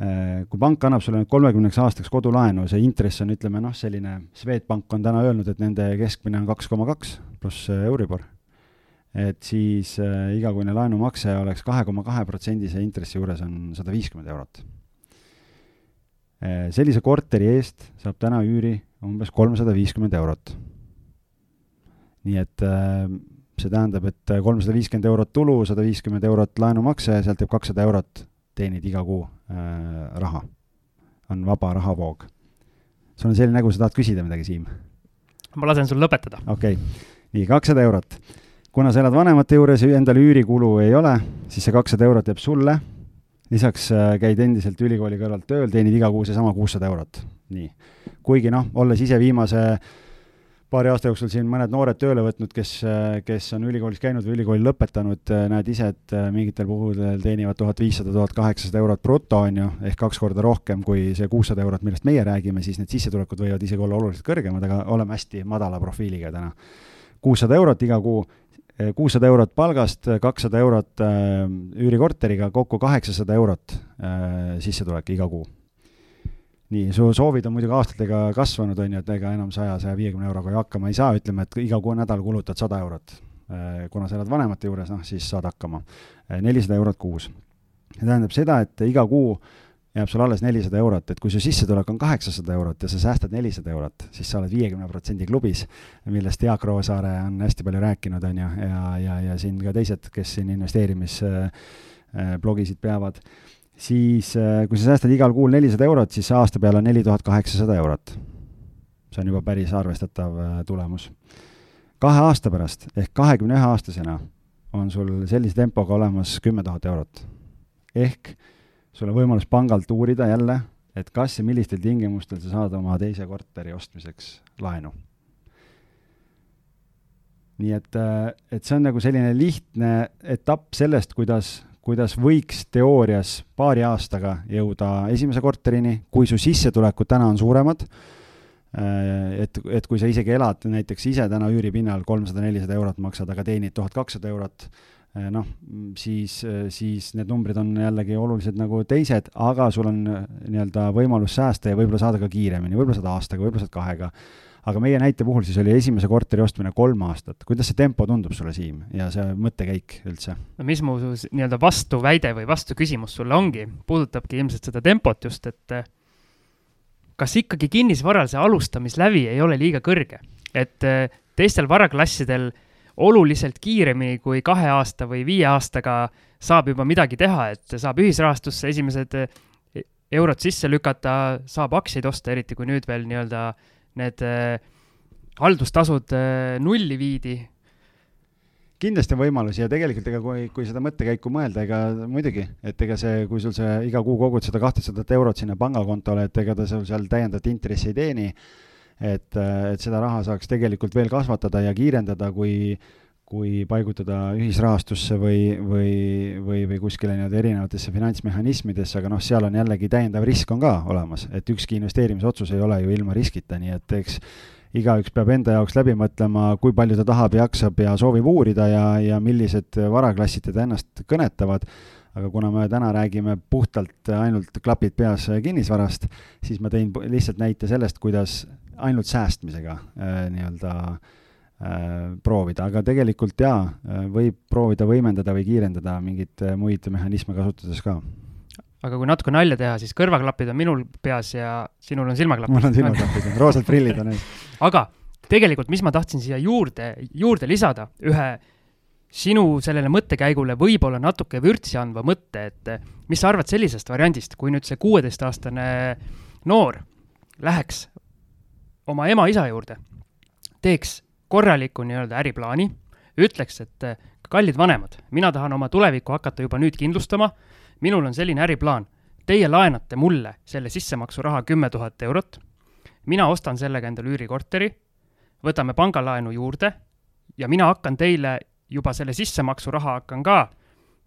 kui pank annab sulle nüüd kolmekümneks aastaks kodulaenu, see intress on, ütleme noh, selline, Swedbank on täna öelnud, et nende keskmine on kaks koma kaks pluss äh, Euribor. et siis äh, igakuine laenumakse oleks kahe koma kahe protsendise intressi juures on sada viiskümmend eurot äh,. sellise korteri eest saab täna üüri umbes kolmsada viiskümmend eurot. nii et äh, see tähendab, et kolmsada viiskümmend eurot tulu, sada viiskümmend eurot laenumakse, sealt jääb kakssada eurot teenid iga kuu äh, raha. on vaba rahavoog. sul on selline nägu, sa tahad küsida midagi, Siim? ma lasen sul lõpetada. okei okay., nii, kakssada eurot. kuna sa elad vanemate juures ja endal üürikulu ei ole, siis see kakssada eurot jääb sulle, lisaks äh, käid endiselt ülikooli kõrvalt tööl, teenid iga kuu seesama kuussada eurot. nii. kuigi noh, olles ise viimase äh, paari aasta jooksul siin mõned noored tööle võtnud, kes, kes on ülikoolis käinud või ülikooli lõpetanud, näed ise, et mingitel puhudel teenivad tuhat viissada, tuhat kaheksasada eurot bruto, on ju, ehk kaks korda rohkem kui see kuussada eurot, millest meie räägime, siis need sissetulekud võivad isegi olla oluliselt kõrgemad, aga oleme hästi madala profiiliga täna. kuussada eurot iga kuu, kuussada eurot palgast, kakssada eurot üürikorteriga, kokku kaheksasada eurot sissetulek iga kuu nii, su soovid on muidugi aastatega kasvanud, on ju, et ega enam saja, saja viiekümne euroga ju hakkama ei saa, ütleme, et iga kuu nädal kulutad sada eurot. Äh, kuna sa elad vanemate juures, noh, siis saad hakkama. Äh, nelisada eurot kuus. see tähendab seda, et iga kuu jääb sul alles nelisada eurot, et kui su sissetulek on kaheksasada eurot ja sa säästad nelisada eurot, siis sa oled viiekümne protsendi klubis, millest Jaak Roosaare on hästi palju rääkinud, on ju, ja, ja, ja siin ka teised, kes siin investeerimisblogisid äh, peavad siis äh, kui sa säästad igal kuul nelisada eurot, siis aasta peale on neli tuhat kaheksasada eurot. see on juba päris arvestatav äh, tulemus. kahe aasta pärast ehk kahekümne ühe aastasena on sul sellise tempoga olemas kümme tuhat eurot. ehk sul on võimalus pangalt uurida jälle, et kas ja millistel tingimustel sa saad oma teise korteri ostmiseks laenu. nii et, äh, et see on nagu selline lihtne etapp sellest, kuidas kuidas võiks teoorias paari aastaga jõuda esimese korterini, kui su sissetulekud täna on suuremad, äh, et, et kui sa isegi elad näiteks ise täna üüripinnal kolmsada, nelisada eurot maksad, aga teenid tuhat kakssada eurot, äh, noh, siis, siis need numbrid on jällegi oluliselt nagu teised, aga sul on äh, nii-öelda võimalus säästa ja võib-olla saada ka kiiremini, võib-olla saad aastaga, võib-olla saad kahega aga meie näite puhul siis oli esimese korteri ostmine kolm aastat. kuidas see tempo tundub sulle, Siim, ja see mõttekäik üldse? no mis mu nii-öelda vastuväide või vastuküsimus sulle ongi, puudutabki ilmselt seda tempot just, et eh, kas ikkagi kinnisvaral see alustamislävi ei ole liiga kõrge, et eh, teistel varaklassidel oluliselt kiiremini kui kahe aasta või viie aastaga saab juba midagi teha, et saab ühisrahastusse esimesed eh, eurod sisse lükata, saab aktsiaid osta, eriti kui nüüd veel nii-öelda need äh, haldustasud äh, nulli viidi. kindlasti on võimalusi ja tegelikult ega kui, kui seda mõttekäiku mõelda, ega muidugi, et ega see, kui sul see iga kuu kogud seda kahtesadat eurot sinna pangakontole, et ega ta sul seal täiendavat intressi ei teeni, et, et seda raha saaks tegelikult veel kasvatada ja kiirendada, kui kui paigutada ühisrahastusse või, või, või, või kuskile nii-öelda erinevatesse finantsmehhanismidesse, aga noh, seal on jällegi täiendav risk on ka olemas, et ükski investeerimisotsus ei ole ju ilma riskita, nii et eks igaüks peab enda jaoks läbi mõtlema, kui palju ta tahab, jaksab ja soovib uurida ja, ja millised varaklassid teda ennast kõnetavad, aga kuna me täna räägime puhtalt ainult klapid peas kinnisvarast, siis ma tõin lihtsalt näite sellest, kuidas ainult säästmisega äh, nii-öelda äh, proovida, aga tegelikult jaa, äh, võib proovida võimendada või kiirendada mingeid äh, muid mehhanisme kasutades ka. aga kui natuke nalja teha, siis kõrvaklapid on minul peas ja sinul on silmaklapid. mul on silmaklapid, roosad prillid on ees. aga tegelikult, mis ma tahtsin siia juurde, juurde lisada, ühe sinu sellele mõttekäigule võib-olla natuke vürtsi andva mõtte, et mis sa arvad sellisest variandist, kui nüüd see kuueteistaastane noor läheks oma ema-isa juurde, teeks korraliku nii-öelda äriplaani, ütleks, et kallid vanemad, mina tahan oma tulevikku hakata juba nüüd kindlustama, minul on selline äriplaan, teie laenate mulle selle sissemaksuraha kümme tuhat eurot, mina ostan sellega endale üürikorteri, võtame pangalaenu juurde ja mina hakkan teile juba selle sissemaksuraha hakkan ka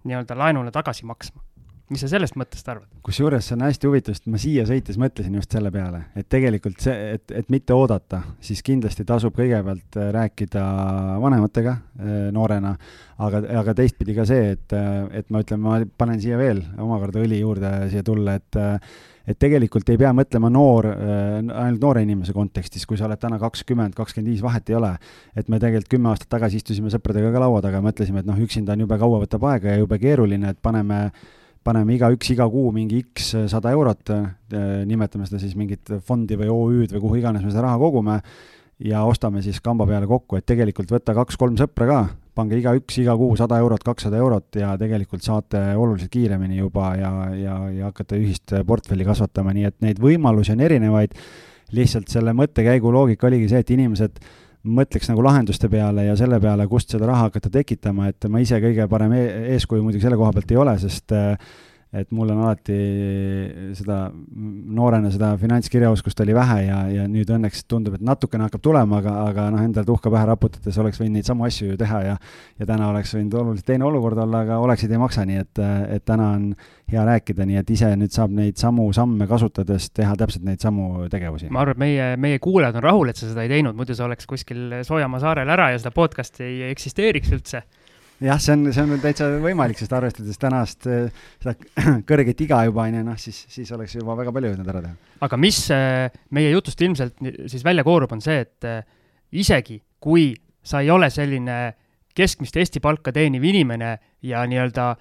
nii-öelda laenule tagasi maksma mis sa sellest mõttest arvad? kusjuures see on hästi huvitav, sest ma siia sõites mõtlesin just selle peale, et tegelikult see, et, et mitte oodata, siis kindlasti tasub kõigepealt äh, rääkida vanematega äh, noorena, aga, aga teistpidi ka see, et, äh, et ma ütlen, ma panen siia veel omakorda õli juurde siia tulla, et et tegelikult ei pea mõtlema noor, ainult noore inimese kontekstis, kui sa oled täna kakskümmend, kakskümmend viis, vahet ei ole. et me tegelikult kümme aastat tagasi istusime sõpradega ka laua taga ja mõtlesime, et noh, üksinda on jube kaua võtab aega ja jube keeruline, et paneme paneme igaüks iga kuu mingi X sada eurot, äh, nimetame seda siis mingit fondi või OÜ-d või kuhu iganes me seda raha kogume, ja ostame siis kamba peale kokku, et tegelikult võtta kaks-kolm sõpra ka, pange igaüks iga kuu sada eurot, kakssada eurot ja tegelikult saate oluliselt kiiremini juba ja, ja, ja hakata ühist portfelli kasvatama, nii et neid võimalusi on erinevaid, lihtsalt selle mõttekäigu loogika oligi see, et inimesed mõtleks nagu lahenduste peale ja selle peale, kust seda raha hakata tekitama, et ma ise kõige parem e eeskuju muidugi selle koha pealt ei ole, sest äh, et mul on alati seda, noorena seda finantskirjaoskust oli vähe ja, ja nüüd õnneks tundub, et natukene hakkab tulema, aga, aga noh, endal tuhka pähe raputades oleks võinud neid samu asju ju teha ja ja täna oleks võinud oluliselt teine olukord olla, aga oleksid ei maksa, nii et, et täna on hea rääkida, nii et ise nüüd saab neid samu samme kasutades teha täpselt neid samu tegevusi. ma arvan, et meie, meie kuulajad on rahul, et sa seda ei teinud, muidu sa oleks kuskil Soojamaa saarel ära ja seda podcast'i ei eksisteeriks üldse jah, see on, see on täitsa võimalik, sest arvestades tänast eh, seda kõrget iga juba, on ju, noh, siis, siis oleks juba väga palju jõudnud ära teha. aga mis eh, meie jutust ilmselt siis välja koorub, on see, et eh, isegi kui sa ei ole selline keskmist Eesti palka teeniv inimene ja nii-öelda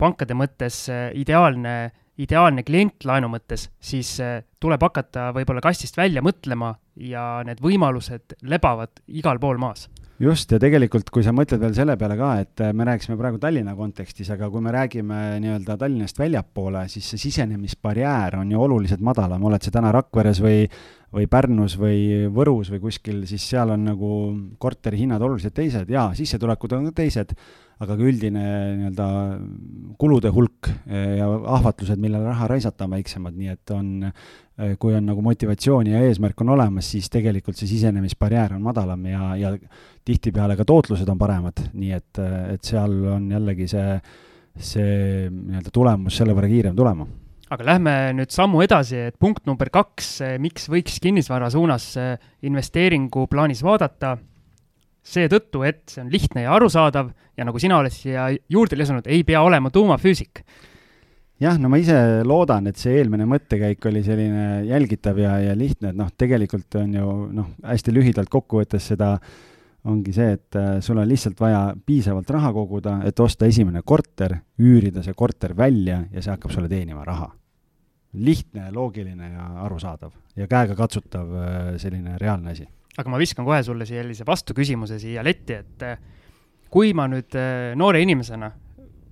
pankade mõttes ideaalne, ideaalne klient laenu mõttes, siis tuleb hakata võib-olla kastist välja mõtlema ja need võimalused lebavad igal pool maas just, ja tegelikult, kui sa mõtled veel selle peale ka, et äh, me rääkisime praegu Tallinna kontekstis, aga kui me räägime nii-öelda Tallinnast väljapoole, siis see sisenemisbarjäär on ju oluliselt madalam, oled sa täna Rakveres või, või Pärnus või Võrus või kuskil, siis seal on nagu korterihinnad oluliselt teised, jaa, sissetulekud on ka teised, aga ka üldine nii-öelda kulude hulk eh, ja ahvatlused, millele raha raisata, on väiksemad, nii et on, kui on nagu motivatsiooni ja eesmärk on olemas, siis tegelikult see sisenemisbarjäär on madalam ja, ja tihtipeale ka tootlused on paremad, nii et, et seal on jällegi see, see nii-öelda tulemus selle võrra kiirem tulema. Aga lähme nüüd sammu edasi, et punkt number kaks, miks võiks kinnisvara suunas investeeringu plaanis vaadata? Seetõttu, et see on lihtne ja arusaadav ja nagu sina oled siia juurde lisanud, ei pea olema tuumafüüsik. Jah, no ma ise loodan, et see eelmine mõttekäik oli selline jälgitav ja, ja lihtne, et noh, tegelikult on ju noh, hästi lühidalt kokkuvõttes seda ongi see, et äh, sul on lihtsalt vaja piisavalt raha koguda, et osta esimene korter, üürida see korter välja ja see hakkab sulle teenima raha. lihtne, loogiline ja arusaadav ja käegakatsutav äh, selline reaalne asi aga ma viskan kohe sulle sellise vastuküsimuse siia letti, et eh, kui ma nüüd noore inimesena,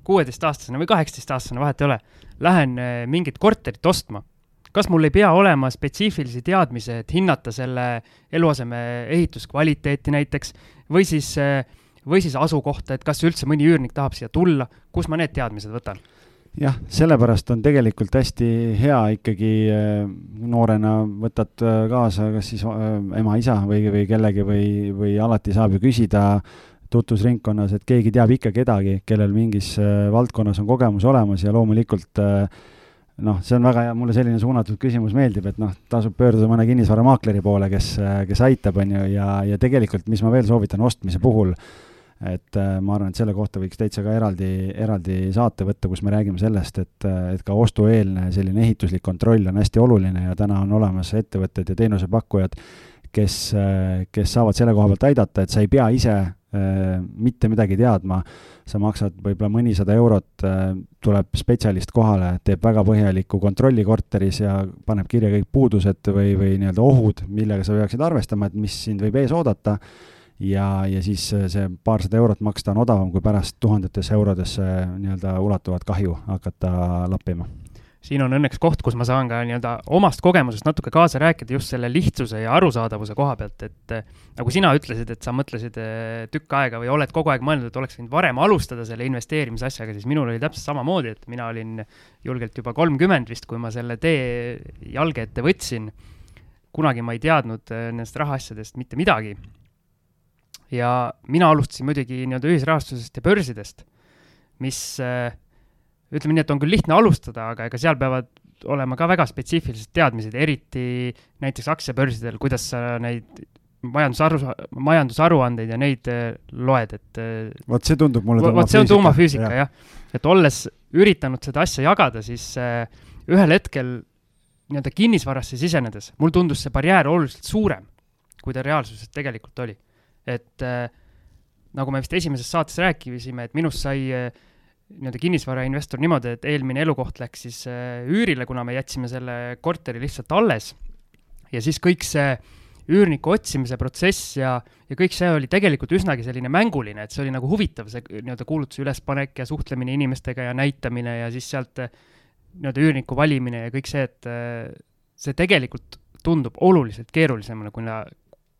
kuueteistaastasena või kaheksateistaastasena, vahet ei ole, lähen eh, mingit korterit ostma, kas mul ei pea olema spetsiifilisi teadmisi, et hinnata selle eluaseme ehituskvaliteeti näiteks või siis, või siis asukohta, et kas üldse mõni üürnik tahab siia tulla, kus ma need teadmised võtan? jah, sellepärast on tegelikult hästi hea ikkagi äh, noorena võtad äh, kaasa kas siis äh, ema-isa või, või kellegi või, või alati saab ju küsida tutvusringkonnas, et keegi teab ikka kedagi, kellel mingis valdkonnas on kogemus olemas ja loomulikult noh, see on väga hea, mulle selline suunatud küsimus meeldib, et noh, tasub pöörduda mõne kinnisvaramaakleri poole, kes, kes aitab, on ju, ja, ja tegelikult, mis ma veel soovitan ostmise puhul äh,, et äh, ma arvan, et selle kohta võiks täitsa ka eraldi, eraldi saate võtta, kus me räägime sellest, et, äh, et ka ostueelne selline ehituslik kontroll on hästi oluline ja täna on olemas ettevõtted ja teenusepakkujad, kes, äh, kes saavad selle koha pealt aidata, et sa ei pea ise mitte midagi teadma, sa maksad võib-olla mõnisada eurot, tuleb spetsialist kohale, teeb väga põhjaliku kontrolli korteris ja paneb kirja kõik puudused või, või nii-öelda ohud, millega sa peaksid arvestama, et mis sind võib ees oodata. Ja, ja siis äh, see paarsada eurot maksta on odavam, kui pärast tuhandetesse eurodesse nii-öelda ulatuvat kahju hakata lappima siin on õnneks koht, kus ma saan ka nii-öelda omast kogemusest natuke kaasa rääkida just selle lihtsuse ja arusaadavuse koha pealt, et äh, nagu sina ütlesid, et sa mõtlesid äh, tükk aega või oled kogu aeg mõelnud, et oleks võinud varem alustada selle investeerimise asjaga, siis minul oli täpselt samamoodi, et mina olin julgelt juba kolmkümmend vist, kui ma selle tee jalge ette võtsin. kunagi ma ei teadnud nendest rahaasjadest mitte midagi ja mina alustasin muidugi nii-öelda ühisrahastusest ja börsidest, mis äh, ütleme nii, et on küll lihtne alustada, aga ega seal peavad olema ka väga spetsiifilised teadmised, eriti näiteks aktsiabörsidel, kuidas sa neid majandusaru, majandusaruandeid ja neid äh, loed, et äh, vot see tundub mulle vot see on tuumafüüsika ja. jah. et olles üritanud seda asja jagada, siis äh, ühel hetkel nii-öelda kinnisvarasse sisenedes, mul tundus see barjäär oluliselt suurem, kui ta reaalsuses tegelikult oli. et nagu me vist esimeses saates rääkisime, et minust sai äh, nii-öelda kinnisvarainvestor niimoodi, et eelmine elukoht läks siis äh, üürile, kuna me jätsime selle korteri lihtsalt alles. ja siis kõik see üürniku otsimise protsess ja, ja kõik see oli tegelikult üsnagi selline mänguline, et see oli nagu huvitav, see nii-öelda kuulutuse ülespanek ja suhtlemine inimestega ja näitamine ja siis sealt äh, nii-öelda üürniku valimine ja kõik see, et äh, see tegelikult tundub oluliselt keerulisemana, kui,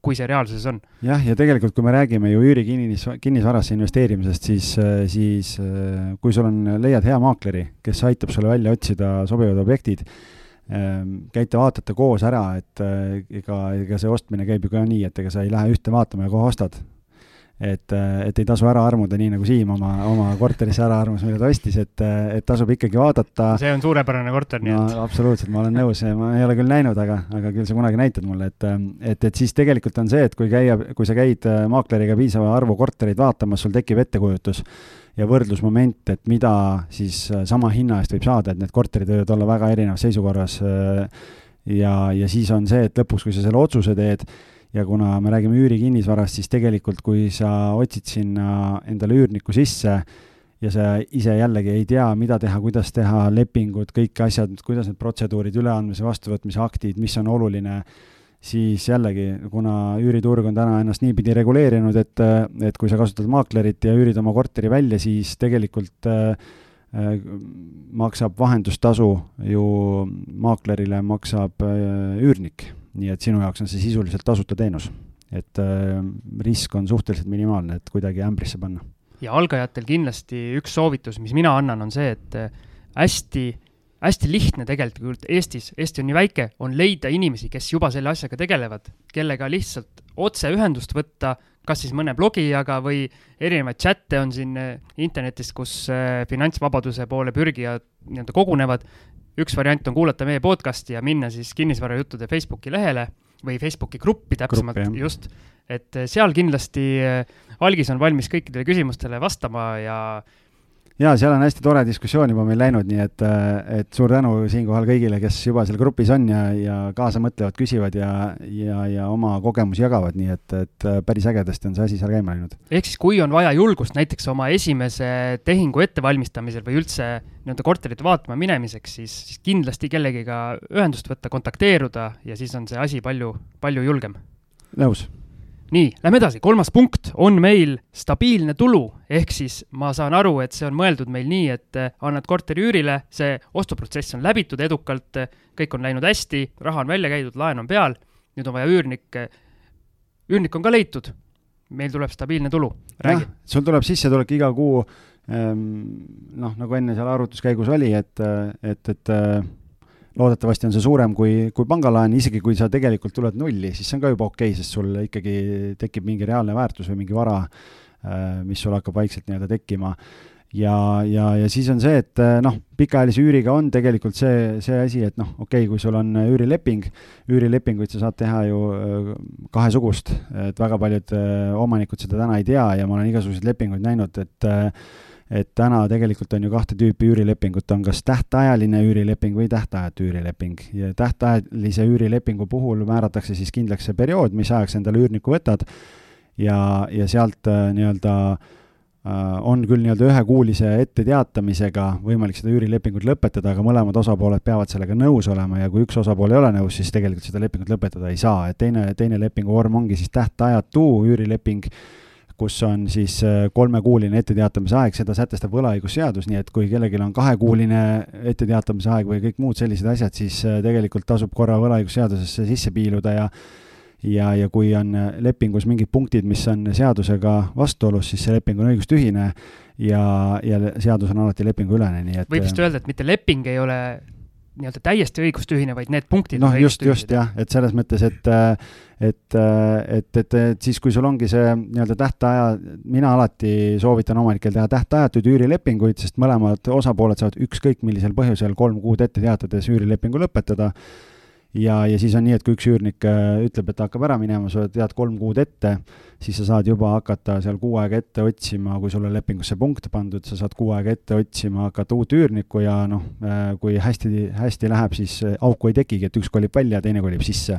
kui see reaalsuses on. jah, ja tegelikult, kui me räägime ju üürikinnis, kinnisvarasse investeerimisest, siis, äh, siis äh, kui sul on, leiad hea maakleri, kes aitab sulle välja otsida sobivad objektid, ähm, käite, vaatate koos ära, et äh, ega, ega see ostmine käib ju ka nii, et ega sa ei lähe ühte vaatama ja kohe ostad et, et ei tasu ära armuda, nii nagu Siim oma, oma korterisse ära armus, mille ta ostis, et, et tasub ikkagi vaadata. see on suurepärane korter, nii et no,. absoluutselt, ma olen nõus, ma ei ole küll näinud, aga, aga küll sa kunagi näitad mulle, et, et, et siis tegelikult on see, et kui käia, kui sa käid maakleriga piisava arvu kortereid vaatamas, sul tekib ettekujutus ja võrdlusmoment, et mida siis sama hinna eest võib saada, et need korterid võivad olla väga erinevas seisukorras. ja, ja siis on see, et lõpuks, kui sa selle otsuse teed ja kuna me räägime üürikinnisvarast, siis tegelikult, kui sa otsid sinna endale üürniku sisse ja sa ise jällegi ei tea, mida teha, kuidas teha, lepingud, kõik asjad, kuidas need protseduurid, üleandmise, vastuvõtmise aktid, mis on oluline, siis jällegi, kuna üüriturg on täna ennast niipidi reguleerinud, et, et kui sa kasutad maaklerit ja üürid oma korteri välja, siis tegelikult äh, maksab vahendustasu ju maaklerile, maksab äh, üürnik nii et sinu jaoks on see sisuliselt tasuta teenus. et äh, risk on suhteliselt minimaalne, et kuidagi ämbrisse panna. ja algajatel kindlasti üks soovitus, mis mina annan, on see, et äh, hästi, hästi lihtne tegelikult Eestis, Eesti on nii väike, on leida inimesi, kes juba selle asjaga tegelevad, kellega lihtsalt otseühendust võtta, kas siis mõne blogijaga või erinevaid chatte on siin äh, internetis, kus äh, finantsvabaduse poole pürgijad nii-öelda kogunevad üks variant on kuulata meie podcast'i ja minna siis kinnisvarajuttude Facebooki lehele või Facebooki gruppi täpsemalt, just. et eh, seal kindlasti eh, algis on valmis kõikidele küsimustele vastama ja jaa, seal on hästi tore diskussioon juba meil läinud, nii et, et suur tänu siinkohal kõigile, kes juba seal grupis on ja, ja kaasa mõtlevad, küsivad ja, ja, ja oma kogemusi jagavad, nii et, et päris ägedasti on see asi seal käima läinud. ehk siis, kui on vaja julgust näiteks oma esimese tehingu ettevalmistamisel või üldse nii-öelda korterit vaatama minemiseks, siis, siis kindlasti kellegiga ühendust võtta, kontakteeruda ja siis on see asi palju, palju julgem. nõus nii, lähme edasi, kolmas punkt on meil stabiilne tulu, ehk siis ma saan aru, et see on mõeldud meil nii, et eh, annad korteri üürile, see ostuprotsess on läbitud edukalt, kõik on läinud hästi, raha on välja käidud, laen on peal, nüüd on vaja üürnik, üürnik on ka leitud, meil tuleb stabiilne tulu, räägi. sul tuleb sissetulek iga kuu ehm, noh, nagu enne seal arvutuskäigus oli, et, et, et loodetavasti on see suurem kui, kui pangalaen, isegi kui sa tegelikult tuled nulli, siis see on ka juba okei okay,, sest sul ikkagi tekib mingi reaalne väärtus või mingi vara, äh, mis sul hakkab vaikselt nii-öelda tekkima. ja, ja, ja siis on see, et äh, noh, pikaajalise üüriga on tegelikult see, see asi, et noh, okei okay,, kui sul on üürileping, üürilepinguid sa saad teha ju äh, kahesugust, et väga paljud omanikud seda täna ei tea ja ma olen igasuguseid lepinguid näinud, et et täna tegelikult on ju kahte tüüpi üürilepingut, on kas tähtajaline üürileping või tähtajatu üürileping. Ja tähtajalise üürilepingu puhul määratakse siis kindlaks see periood, mis ajaks endale üürniku võtad. Ja, ja sealt äh, nii-öelda äh, on küll nii-öelda ühekuulise etteteatamisega võimalik seda üürilepingut lõpetada, aga mõlemad osapooled peavad sellega nõus olema. Ja kui üks osapool ei ole nõus, siis tegelikult seda lepingut lõpetada ei saa, et teine, teine lepinguvorm ongi siis tähtajatu üürileping kus on siis äh, kolmekuuline etteteatamise aeg, seda sätestab võlaõigusseadus, nii et kui kellelgi on kahekuuline etteteatamise aeg või kõik muud sellised asjad, siis äh, tegelikult tasub korra võlaõigusseadusesse sisse piiluda ja ja, ja kui on äh, lepingus mingid punktid, mis on seadusega vastuolus, siis see leping on õigustühine ja, ja seadus on alati lepinguülene, nii et võib vist öelda, et mitte leping ei ole nii-öelda täiesti õigustühine, vaid need punktid noh, just, just jah, et selles mõttes, et et, et, et, et siis, kui sul ongi see nii-öelda tähtaja, mina alati soovitan omanikel teha tähtajatuid üürilepinguid, sest mõlemad osapooled saavad ükskõik millisel põhjusel kolm kuud ette teatades üürilepingu lõpetada ja, ja siis on nii, et kui üks üürnik äh, ütleb, et ta hakkab ära minema, sa tead kolm kuud ette, siis sa saad juba hakata seal kuu aega ette otsima, kui sul on lepingusse punkt pandud, sa saad kuu aega ette otsima, hakata uut üürnikku ja noh, äh, kui hästi, hästi läheb, siis äh, auku ei tekigi, et üks kolib välja, teine kolib sisse.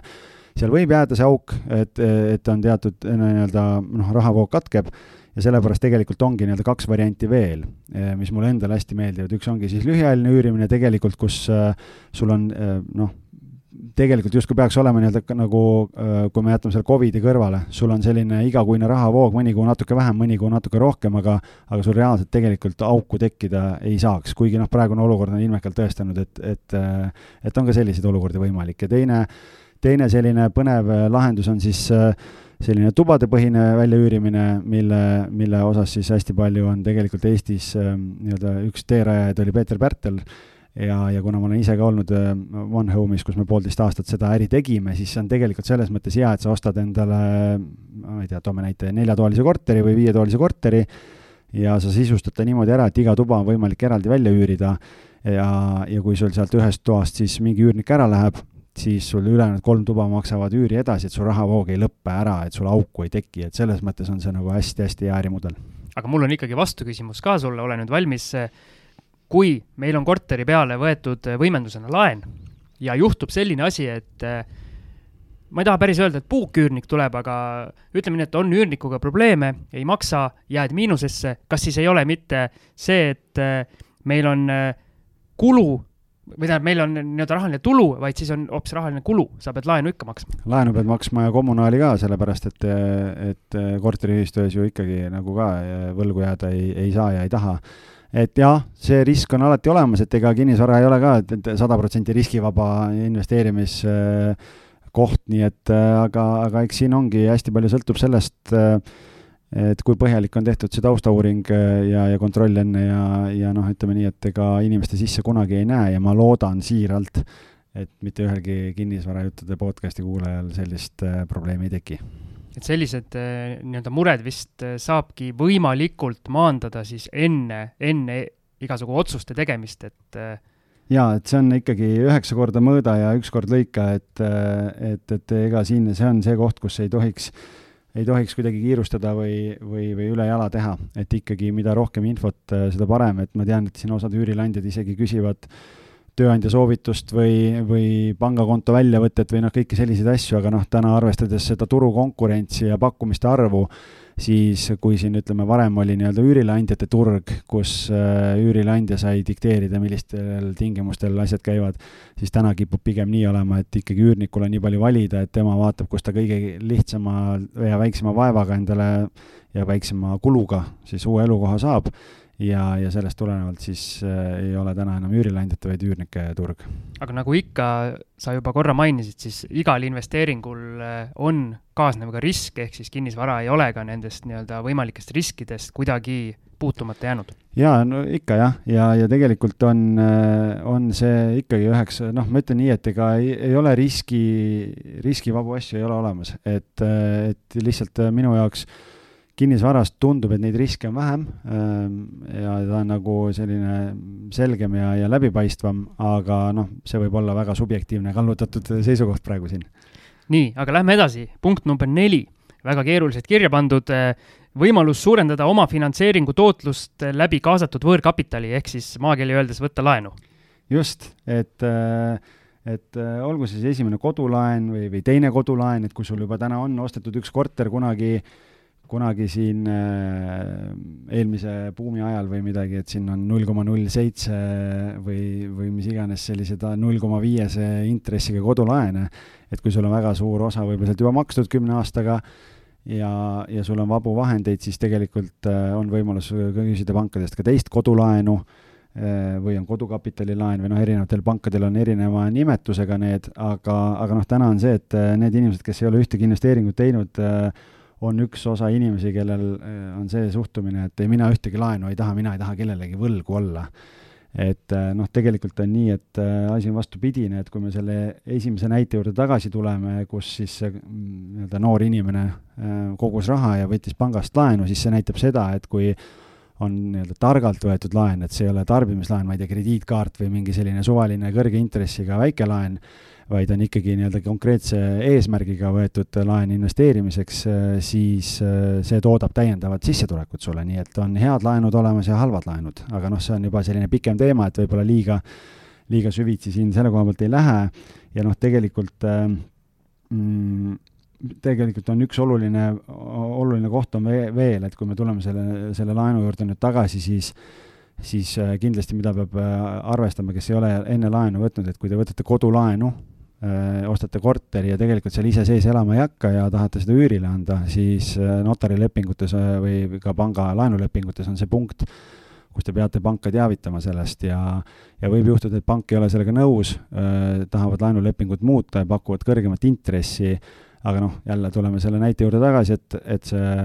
seal võib jääda see auk, et, et on teatud nii-öelda noh, rahavoog katkeb ja sellepärast tegelikult ongi nii-öelda kaks varianti veel, mis mulle endale hästi meeldivad, üks ongi siis lühiajaline üürimine tegelikult, kus sul on noh, tegelikult justkui peaks olema nii-öelda nagu, äh, kui me jätame selle Covidi kõrvale, sul on selline igakuine rahavoog, mõni kuu natuke vähem, mõni kuu natuke rohkem, aga aga sul reaalselt tegelikult auku tekkida ei saaks, kuigi noh, praegune olukord on ilmekalt tõestanud, et, et äh, et on ka selliseid olukordi võimalik. Ja teine, teine selline põnev äh, lahendus on siis selline tubadepõhine väljaüürimine, mille, mille osas siis hästi palju on tegelikult Eestis nii-öelda üks teerajajaid oli Peeter Pärtel, ja, ja kuna ma olen ise ka olnud äh, One Home'is, kus me poolteist aastat seda äri tegime, siis see on tegelikult selles mõttes hea, et sa ostad endale, ma ei tea, toome näite, neljatoalise korteri või viietoalise korteri ja sa sisustad ta niimoodi ära, et iga tuba on võimalik eraldi välja üürida ja, ja kui sul sealt ühest toast siis mingi üürnik ära läheb, siis sul ülejäänud kolm tuba maksavad üüri edasi, et su rahavoog ei lõppe ära, et sul auku ei teki, et selles mõttes on see nagu hästi-hästi hea ärimudel. aga mul on ikkagi vastuküsimus ka sulle, ole nüüd valmis kui meil on korteri peale võetud võimendusena laen ja juhtub selline asi, et eh, ma ei taha päris öelda, et puuküürnik tuleb, aga ütleme nii, et on üürnikuga probleeme, ei maksa, jääd miinusesse, kas siis ei ole mitte see, et eh, meil on eh, kulu või tähendab, meil on nii-öelda rahaline tulu, vaid siis on hoopis rahaline kulu, sa pead laenu ikka maksma. laenu pead maksma ja kommunaali ka, sellepärast et, et korteriühistu ees ju ikkagi nagu ka võlgu jääda ei, ei saa ja ei taha et jah, see risk on alati olemas, et ega kinnisvara ei ole ka, et, et sada protsenti riskivaba investeerimiskoht, nii et aga, aga eks siin ongi hästi palju sõltub sellest, et kui põhjalik on tehtud see taustauuring ja, ja kontroll enne ja, ja noh, ütleme nii, et ega inimeste sisse kunagi ei näe ja ma loodan siiralt, et mitte ühelgi kinnisvarajuttude podcast'i kuulajal sellist probleemi ei teki et sellised äh, nii-öelda mured vist äh, saabki võimalikult maandada siis enne, enne igasugu otsuste tegemist, et äh, jaa, et see on ikkagi üheksa korda mõõda ja üks kord lõika, et, et, et ega siin, see on see koht, kus ei tohiks, ei tohiks kuidagi kiirustada või, või, või üle jala teha, et ikkagi mida rohkem infot, seda parem, et ma tean, et siin osad üürileandjad isegi küsivad äh, tööandja soovitust või, või pangakonto väljavõtet või noh, kõiki selliseid asju, aga noh, täna arvestades seda turukonkurentsi ja pakkumiste arvu, siis kui siin ütleme, varem oli nii-öelda üürileandjate turg, kus äh, üürileandja sai dikteerida, millistel tingimustel asjad käivad, siis täna kipub pigem nii olema, et ikkagi üürnikul on nii palju valida, et tema vaatab, kus ta kõige lihtsama ja väiksema vaevaga endale ja väiksema kuluga siis uue elukoha saab ja, ja sellest tulenevalt siis äh, ei ole täna enam üürileandjate, vaid üürnike turg. aga nagu ikka, sa juba korra mainisid, siis igal investeeringul äh, on kaasnev ka risk, ehk siis kinnisvara ei ole ka nendest nii-öelda võimalikest riskidest kuidagi puutumata jäänud? jaa, no ikka jah, ja, ja tegelikult on, äh, on see ikkagi üheks, noh, ma ütlen nii, et ega ei, ei ole riski, riskivabu asju ei ole olemas, et, et lihtsalt minu jaoks äh, kinnisvarast tundub, et neid riske on vähem ähm, ja ta on nagu selline selgem ja, ja läbipaistvam, aga noh, see võib olla väga subjektiivne kallutatud seisukoht praegu siin. nii, aga lähme edasi, punkt number neli, väga keeruliselt kirja pandud, äh, võimalus suurendada oma finantseeringu tootlust läbi kaasatud võõrkapitali, ehk siis maakeeli öeldes võtta laenu. just, et äh, et äh, olgu siis esimene kodulaen või, või teine kodulaen, et kui sul juba täna on ostetud üks korter kunagi äh, kunagi siin äh, eelmise buumi ajal või midagi, et siin on null koma null seitse või, või mis iganes sellised null koma viiese intressiga kodulaene, et kui sul on väga suur osa võib-olla sealt juba makstud kümne aastaga ja, ja sul on vabu vahendeid, siis tegelikult äh, on võimalus küsida pankadest ka teist kodulaenu äh, või on kodukapitalilaen või noh, erinevatel pankadel on erineva nimetusega need, aga, aga noh, täna on see, et need inimesed, kes ei ole ühtegi investeeringut teinud, on üks osa inimesi, kellel eh, on see suhtumine, et ei, mina ühtegi laenu ei taha, mina ei taha kellelegi võlgu olla. et äh, noh, tegelikult on nii, et äh, asi on vastupidine, et kui me selle esimese näite juurde tagasi tuleme, kus siis mm, nii-öelda noor inimene kogus raha ja võttis pangast laenu, siis see näitab seda, et kui on nii-öelda targalt võetud laen, et see ei ole tarbimislaen, ma ei tea, krediitkaart või mingi selline suvaline kõrge intressiga väike laen, vaid on ikkagi nii-öelda konkreetse eesmärgiga võetud laen investeerimiseks, siis äh, see toodab täiendavat sissetulekut sulle, nii et on head laenud olemas ja halvad laenud, aga noh, see on juba selline pikem teema, et võib-olla liiga, liiga süvitsi siin selle koha pealt ei lähe. Ja noh, tegelikult äh, mm, tegelikult on üks oluline, oluline koht on veel, et kui me tuleme selle, selle laenu juurde nüüd tagasi, siis siis äh, kindlasti, mida peab arvestama, kes ei ole enne laenu võtnud, et kui te võtate kodulaenu, Äh, ostate korteri ja tegelikult seal ise sees elama ei hakka ja tahate seda üürile anda, siis äh, notarilepingutes äh, või ka panga laenulepingutes on see punkt, kus te peate panka teavitama sellest ja, ja võib juhtuda, et pank ei ole sellega nõus äh,, tahavad laenulepingut muuta ja pakuvad kõrgemat intressi, aga noh, jälle tuleme selle näite juurde tagasi, et, et see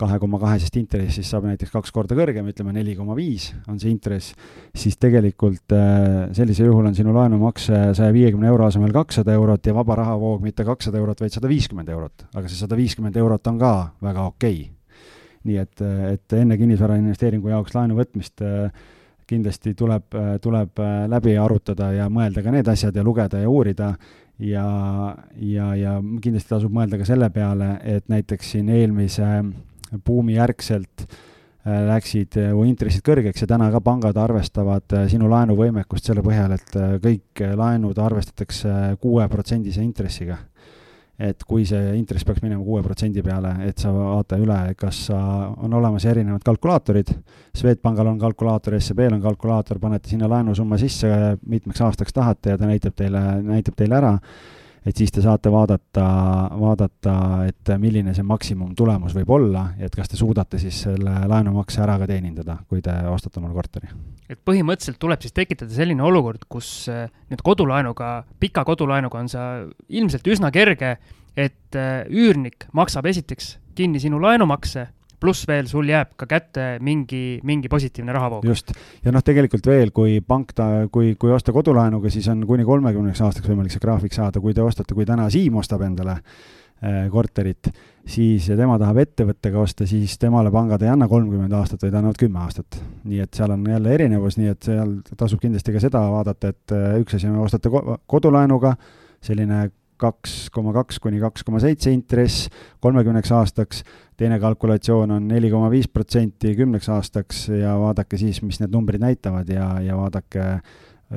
kahe koma kahesest intressist saab näiteks kaks korda kõrgem, ütleme neli koma viis on see intress, siis tegelikult äh, sellisel juhul on sinu laenumakse saja viiekümne euro asemel kakssada eurot ja vaba rahavoog mitte kakssada eurot, vaid sada viiskümmend eurot. aga see sada viiskümmend eurot on ka väga okei okay.. nii et, et enne kinnisvarainvesteeringu jaoks laenu võtmist äh, kindlasti tuleb, tuleb läbi arutada ja mõelda ka need asjad ja lugeda ja uurida ja, ja, ja kindlasti tasub mõelda ka selle peale, et näiteks siin eelmise buumi järgselt äh, läksid äh, intressid kõrgeks ja täna ka pangad arvestavad äh, sinu laenuvõimekust selle põhjal, et kõik laenud arvestatakse kuueprotsendise intressiga. et kui see intress peaks minema kuue protsendi peale, et sa vaata üle, kas sa, on olemas erinevad kalkulaatorid, Swedbankal on kalkulaator, SEB-l on kalkulaator, panete sinna laenusumma sisse, mitmeks aastaks tahate ja ta näitab teile, näitab teile ära et siis te saate vaadata, vaadata, et milline see maksimumtulemus võib olla ja et kas te suudate siis selle laenumakse ära ka teenindada, kui te ostate omale korteri. et põhimõtteliselt tuleb siis tekitada selline olukord, kus äh, nüüd kodulaenuga, pika kodulaenuga on see ilmselt üsna kerge, et äh, üürnik maksab esiteks kinni sinu laenumakse pluss veel sul jääb ka kätte mingi, mingi positiivne rahavoog. just, ja noh, tegelikult veel, kui pank ta, kui, kui osta kodulaenuga, siis on kuni kolmekümneks aastaks võimalik see graafik saada, kui te ostate, kui täna Siim ostab endale äh, korterit, siis ja tema tahab ettevõttega osta, siis temale pangad ei anna kolmkümmend aastat, vaid annavad kümme aastat. nii et seal on jälle erinevus, nii et seal tasub kindlasti ka seda vaadata, et äh, üks asi on, ostate kodulaenuga, selline kaks koma kaks kuni kaks koma seitse intress kolmekümneks aastaks, teine kalkulatsioon on neli koma viis protsenti kümneks aastaks ja vaadake siis, mis need numbrid näitavad ja, ja vaadake,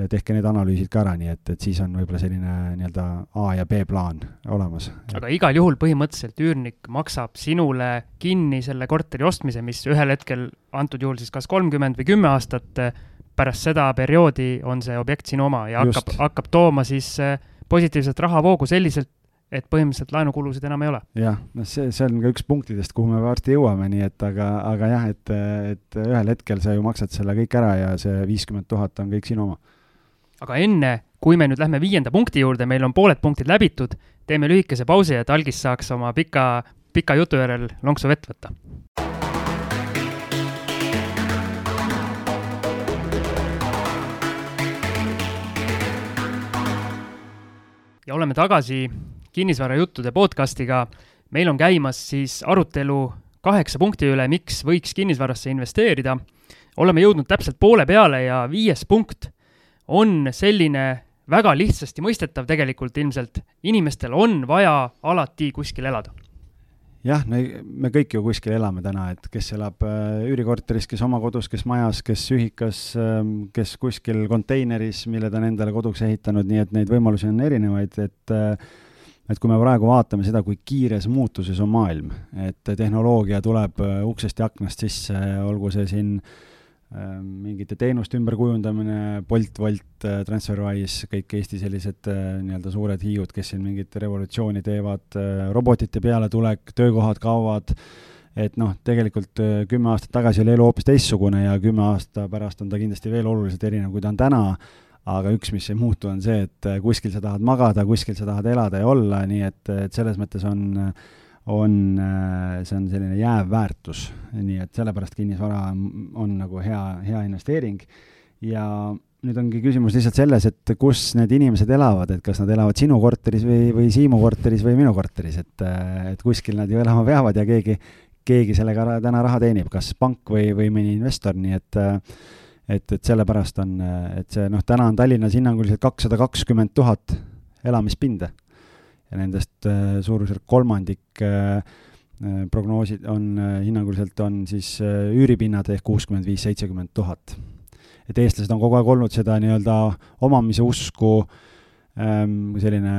tehke need analüüsid ka ära, nii et, et siis on võib-olla selline nii-öelda A ja B plaan olemas. aga igal juhul põhimõtteliselt üürnik maksab sinule kinni selle korteri ostmise, mis ühel hetkel, antud juhul siis kas kolmkümmend või kümme aastat pärast seda perioodi on see objekt sinu oma ja Just. hakkab, hakkab tooma siis äh, positiivset rahavoogu selliselt, et põhimõtteliselt laenukulusid enam ei ole. jah, noh, see, see on ka üks punktidest, kuhu me varsti jõuame, nii et aga, aga jah, et, et ühel hetkel sa ju maksad selle kõik ära ja see viiskümmend tuhat on kõik sinu oma. aga enne, kui me nüüd lähme viienda punkti juurde, meil on pooled punktid läbitud, teeme lühikese pausi, et algis saaks oma pika, pika jutu järel lonksu vett võtta ja oleme tagasi kinnisvarajuttude podcastiga. meil on käimas siis arutelu kaheksa punkti üle, miks võiks kinnisvarasse investeerida. oleme jõudnud täpselt poole peale ja viies punkt on selline väga lihtsasti mõistetav tegelikult ilmselt. inimestel on vaja alati kuskil elada jah, me, me kõik ju kuskil elame täna, et kes elab äh, üürikorteris, kes oma kodus, kes majas, kes ühikas, ähm, kes kuskil konteineris, mille ta on endale koduks ehitanud, nii et neid võimalusi on erinevaid, et äh, et kui me praegu vaatame seda, kui kiires muutuses on maailm, et tehnoloogia tuleb äh, uksest ja aknast sisse, olgu see siin äh, mingite teenuste ümberkujundamine, Bolt, Wolt, äh, TransferWise, kõik Eesti sellised äh, nii-öelda suured hiiud, kes siin mingit revolutsiooni teevad, äh, robotite pealetulek, töökohad kaovad, et noh, tegelikult kümme aastat tagasi oli elu hoopis teistsugune ja kümme aasta pärast on ta kindlasti veel oluliselt erinev, kui ta on täna, aga üks, mis ei muutu, on see, et kuskil sa tahad magada, kuskil sa tahad elada ja olla, nii et, et selles mõttes on äh, on, äh, see on selline jääv väärtus, nii et sellepärast kinnisvara on, on nagu hea, hea investeering. Ja nüüd ongi küsimus lihtsalt selles, et kus need inimesed elavad, et kas nad elavad sinu korteris või, või Siimu korteris või minu korteris, et, et kuskil nad ju elama peavad ja keegi, keegi sellega täna raha teenib, kas pank või, või mõni investor, nii et et, et sellepärast on, et see noh, täna on Tallinnas hinnanguliselt kakssada kakskümmend tuhat elamispinda ja nendest äh, suurusjärk kolmandik äh, äh, prognoosid on, hinnanguliselt on siis üüripinnad ehk kuuskümmend viis, seitsekümmend tuhat. et eestlased on kogu aeg olnud seda nii-öelda omamise usku ähm, selline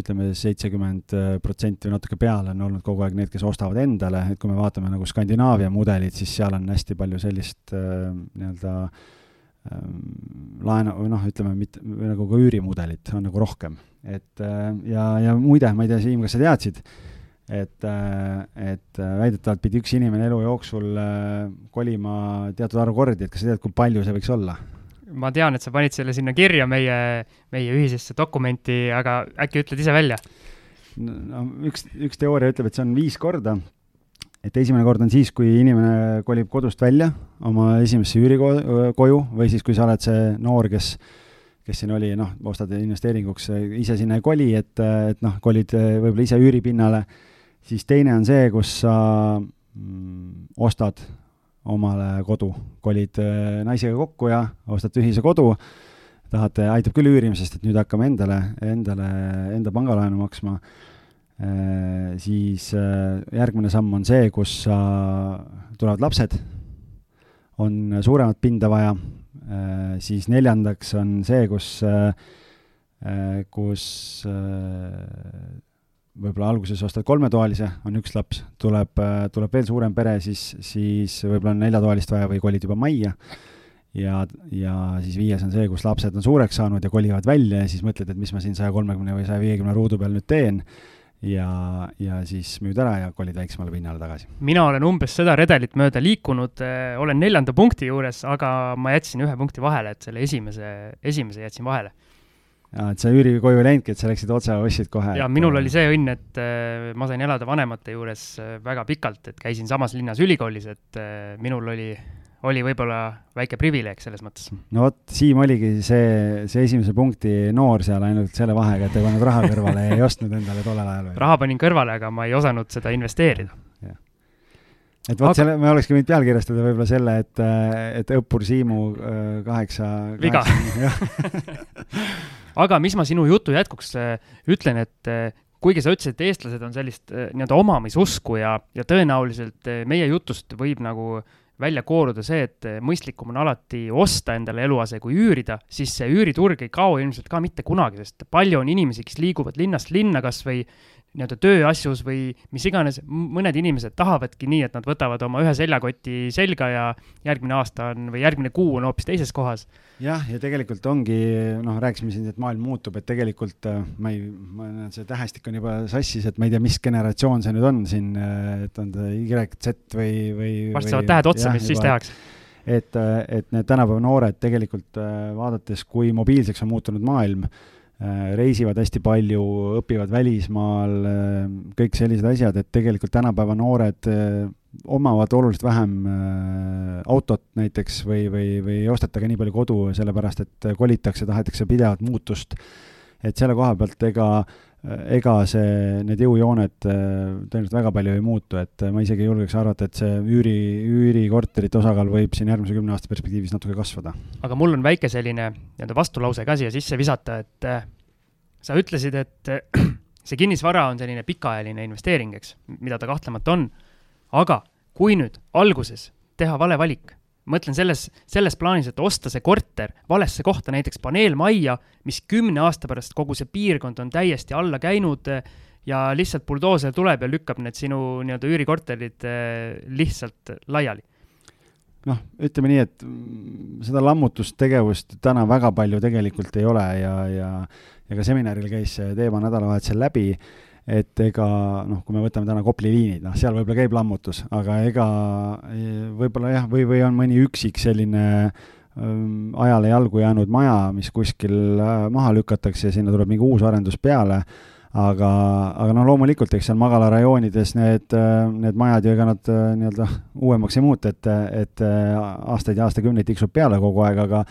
ütleme, seitsekümmend protsenti või natuke peale on olnud kogu aeg need, kes ostavad endale, et kui me vaatame nagu Skandinaavia mudelit, siis seal on hästi palju sellist äh, nii-öelda ähm, laenu või noh, ütleme mitte, nagu ka üürimudelit on nagu rohkem et äh, ja, ja muide, ma ei tea, Siim, kas sa teadsid, et, äh, et äh, väidetavalt pidi üks inimene elu jooksul kolima teatud arv kordi, et kas sa tead, kui palju see võiks olla? ma tean, et sa panid selle sinna kirja meie, meie ühisesse dokumenti, aga äkki ütled ise välja? no üks, üks teooria ütleb, et see on viis korda, et esimene kord on siis, kui inimene kolib kodust välja oma esimesse üürikoju või siis, kui sa oled see noor, kes kes siin oli, noh, ostad investeeringuks, ise sinna ei koli, et, et noh, kolid eh, võib-olla ise üüripinnale, siis teine on see, kus sa mm, ostad omale kodu, kolid eh, naisega kokku ja ostate ühise kodu, tahate, aitab küll üürimisest, et nüüd hakkame endale, endale, enda pangalaenu maksma siis järgmine samm on see, kus sa, tulevad lapsed, on suuremat pinda vaja. Äh, siis neljandaks on see, kus, äh, äh, kus võib-olla alguses ostad kolmetoalise, on üks laps, tuleb, tuleb veel suurem pere, siis, siis võib-olla on neljatoalist vaja või kolid juba majja. ja, ja siis viies on see, kus lapsed on suureks saanud ja kolivad välja ja siis mõtled, et mis ma siin saja kolmekümne või saja viiekümne ruudu peal nüüd teen ja, ja siis müüd ära ja kolid väiksemale pinnale tagasi. mina olen umbes seda redelit mööda liikunud, eh, olen neljanda punkti juures, aga ma jätsin ühe punkti vahele, et selle esimese, esimese jätsin vahele. jaa, et sa üürikoju ei läinudki, et sa läksid otse, ostsid kohe? jaa, minul oli see õnn, et äh, ma sain elada vanemate juures äh, väga pikalt, et käisin samas linnas ülikoolis, et äh, minul oli oli võib-olla väike privileeg selles mõttes. no vot, Siim oligi see, see esimese punkti noor seal ainult selle vahega, et ei pannud raha kõrvale ja ei ostnud endale tollel ajal raha panin kõrvale, aga ma ei osanud seda investeerida. et vot aga... selle, me olekski võinud pealkirjastada võib-olla selle, et, et õppur Siimu äh, kaheksa. viga. aga mis ma sinu jutu jätkuks äh, ütlen, et äh, kuigi sa ütlesid, et eestlased on sellist nii-öelda omamisusku ja, ja tõenäoliselt meie jutust võib nagu äh, välja kooruda see, et mõistlikum on alati osta endale eluase kui üürida, siis see üüriturg ei kao ilmselt ka mitte kunagi, sest palju on inimesi, kes liiguvad linnast linna kas või nii-öelda tööasjus või mis iganes, mõned inimesed tahavadki nii, et nad võtavad oma ühe seljakoti selga ja järgmine aasta on või järgmine kuu on hoopis teises kohas. jah, ja tegelikult ongi, noh, rääkisime siin, et maailm muutub, et tegelikult äh, ma ei, ma näen, see tähestik on juba sassis, et ma ei tea, mis generatsioon see nüüd on siin, äh, et on ta Y, Z või, või varsti saavad tähed otsa, mis siis tehakse et, äh, et need tänapäeva noored tegelikult vaadates, kui mobiilseks on muutunud maailm, reisivad hästi palju, õpivad välismaal, äh, kõik sellised asjad, et tegelikult tänapäeva noored äh, omavad oluliselt vähem autot näiteks või, või, või ei osteta ka nii palju kodu, sellepärast et kolitakse, tahetakse pidevat muutust. et selle koha pealt ega, ega see, need jõujooned tõenäoliselt väga palju ei muutu, et ma isegi julgeks arvata, et see üüri, üürikorterite osakaal võib siin järgmise kümne aasta perspektiivis natuke kasvada. aga mul on väike selline nii-öelda vastulause ka siia sisse visata, et sa ütlesid, et see kinnisvara on selline pikaajaline investeering, eks, mida ta kahtlemata on. aga kui nüüd alguses teha vale valik, mõtlen selles, selles plaanis, et osta see korter valesse kohta, näiteks paneelmajja, mis kümne aasta pärast kogu see piirkond on täiesti alla käinud ja lihtsalt buldooser tuleb ja lükkab need sinu nii-öelda üürikorterid eh, lihtsalt laiali. Noh, ütleme nii, et seda lammutustegevust täna väga palju tegelikult ei ole ja, ja ja ka seminaril käis see teema nädalavahetusel läbi, et ega noh, kui me võtame täna Kopli liinid, noh, seal võib-olla käib lammutus, aga ega võib-olla jah, või, või on mõni üksik selline ähm, ajale jalgu jäänud maja, mis kuskil äh, maha lükatakse ja sinna tuleb mingi uus arendus peale, aga, aga noh, loomulikult, eks seal magalarajoonides need, äh, need majad ju ega nad äh, nii-öelda uuemaks ei muutu, et, et aastaid ja aastakümneid tiksub peale kogu aeg, aga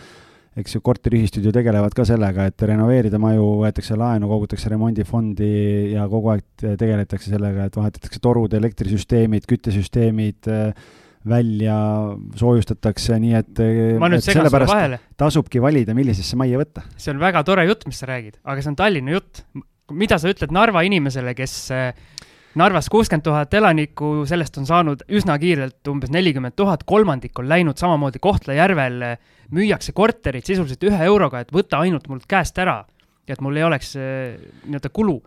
eks ju korteriühistud ju tegelevad ka sellega, et renoveerida maju, võetakse laenu, kogutakse remondifondi ja kogu aeg tegeletakse sellega, et vahetatakse torud, elektrisüsteemid, küttesüsteemid välja, soojustatakse, nii et. ma nüüd segan sulle vahele. tasubki valida, millisesse majja võtta. see on väga tore jutt, mis sa räägid, aga see on Tallinna jutt. mida sa ütled Narva inimesele, kes Narvas kuuskümmend tuhat elanikku, sellest on saanud üsna kiirelt umbes nelikümmend tuhat, kolmandik on läinud samamoodi Kohtla-Järvel, müüakse korterit sisuliselt ühe euroga, et võta ainult mult käest ära ja et mul ei oleks eh, nii-öelda kulu.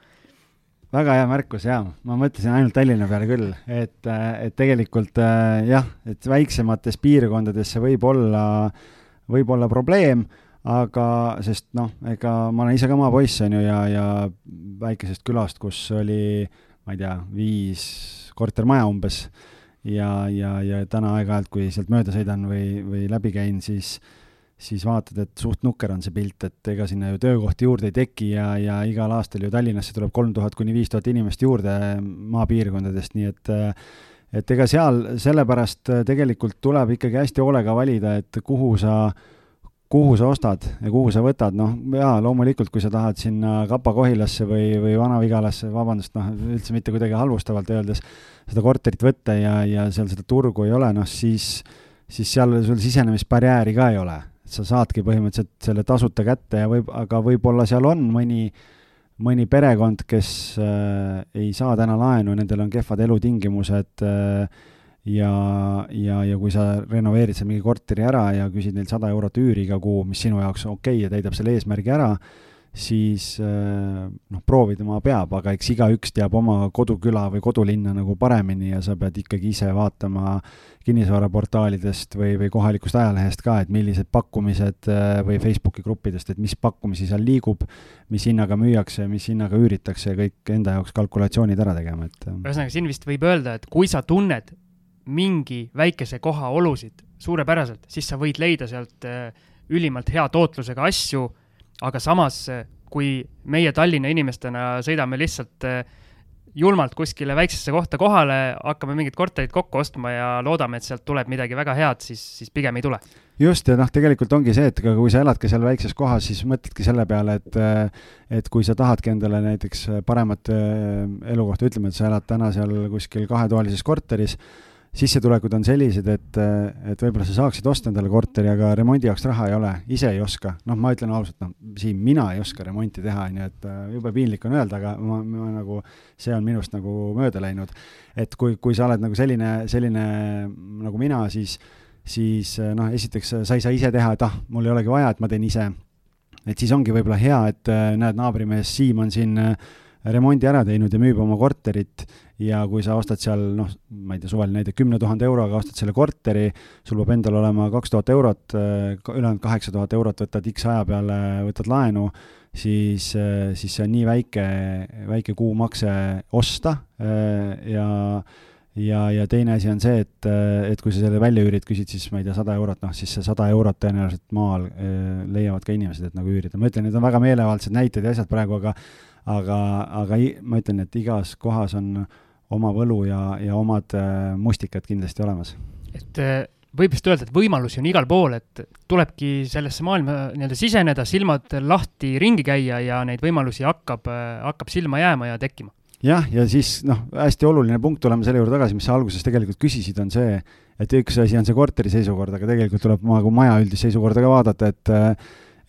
Väga hea märkus ja ma mõtlesin ainult Tallinna peale küll, et, et tegelikult eh, jah, et väiksemates piirkondades see võib olla, võib olla probleem, aga sest noh, ega ma olen ise ka maapoiss on ju ja, ja väikesest külast, kus oli äh, ma ei tea, viis kortermaja umbes. Ja, ja, ja täna aeg-ajalt, kui sealt mööda sõidan või, või läbi käin, siis siis vaatad, et suht nukker on see pilt, et ega sinna ju töökohti juurde ei teki ja, ja igal aastal ju Tallinnasse tuleb kolm tuhat kuni viis tuhat inimest juurde maapiirkondadest, nii et et ega seal sellepärast tegelikult tuleb ikkagi hästi hoolega valida, et kuhu sa äh, kuhu sa ostad ja kuhu sa võtad, noh jaa, loomulikult, kui sa tahad sinna Kapa-Kohilasse või, või Vana-Vigalasse, vabandust, noh, üldse mitte kuidagi halvustavalt öeldes, seda korterit võtta ja, ja seal seda turgu ei ole, noh siis, siis seal sul sisenemisbarjääri ka ei ole. sa saadki põhimõtteliselt selle tasuta kätte ja võib, aga võib-olla seal on mõni, mõni perekond, kes äh, ei saa täna laenu, nendel on kehvad elutingimused äh,, ja, ja, ja kui sa renoveerid seal mingi korteri ära ja küsid neilt sada eurot üüri iga kuu, mis sinu jaoks on okei okay ja täidab selle eesmärgi ära, siis äh, noh, proovida ma peab, aga eks igaüks teab oma koduküla või kodulinna nagu paremini ja sa pead ikkagi ise vaatama kinnisvaraportaalidest või, või kohalikust ajalehest ka, et millised pakkumised äh, või Facebooki gruppidest, et mis pakkumisi seal liigub, mis hinnaga müüakse, mis hinnaga üüritakse kõik enda jaoks kalkulatsioonid ära tegema, et. Äh. ühesõnaga, siin vist võib öelda, et kui sa tunned mingi väikese koha olusid suurepäraselt, siis sa võid leida sealt äh, ülimalt hea tootlusega asju, aga samas, äh, kui meie Tallinna inimestena sõidame lihtsalt äh, julmalt kuskile väiksesse kohta kohale, hakkame mingit korterit kokku ostma ja loodame, et sealt tuleb midagi väga head, siis, siis pigem ei tule. just, ja noh, tegelikult ongi see, et kui sa eladki seal väikses kohas, siis mõtledki selle peale, et et kui sa tahadki endale näiteks paremat elukohta, ütleme, et sa elad täna seal kuskil kahetoalises korteris, sissetulekud on sellised, et, et võib-olla sa saaksid osta endale korteri, aga remondi jaoks raha ei ole, ise ei oska. noh, ma ütlen ausalt, noh, Siim, mina ei oska remonti teha, on ju, et äh, jube piinlik on öelda, aga ma, ma nagu, see on minust nagu mööda läinud. et kui, kui sa oled nagu selline, selline nagu mina, siis, siis äh, noh, esiteks sa ei saa ise teha, et ah, mul ei olegi vaja, et ma teen ise. et siis ongi võib-olla hea, et äh, näed, naabrimees Siim on siin remondi ära teinud ja müüb oma korterit ja kui sa ostad seal noh, ma ei tea, suvaline näide, kümne tuhande euroga ostad selle korteri, sul peab endal olema kaks tuhat eurot, ülejäänud kaheksa tuhat eurot võtad X aja peale, võtad laenu, siis, siis see on nii väike, väike kuumakse osta ja ja, ja teine asi on see, et, et kui sa selle välja üürid, küsid siis, ma ei tea, sada eurot, noh siis see sada eurot tõenäoliselt maal leiavad ka inimesed, et nagu üürida. ma ütlen, need on väga meelevaldsed näited ja asjad praegu, aga aga, aga ma ütlen, et igas kohas on oma võlu ja, ja omad äh, mustikad kindlasti olemas. et äh, võib vist öelda, et võimalusi on igal pool, et tulebki sellesse maailma nii-öelda siseneda, silmad lahti ringi käia ja neid võimalusi hakkab, äh, hakkab silma jääma ja tekkima. jah, ja siis noh, hästi oluline punkt, tuleme selle juurde tagasi, mis sa alguses tegelikult küsisid, on see, et üks asi on see korteri seisukord, aga tegelikult tuleb nagu maja üldist seisukorda ka vaadata, et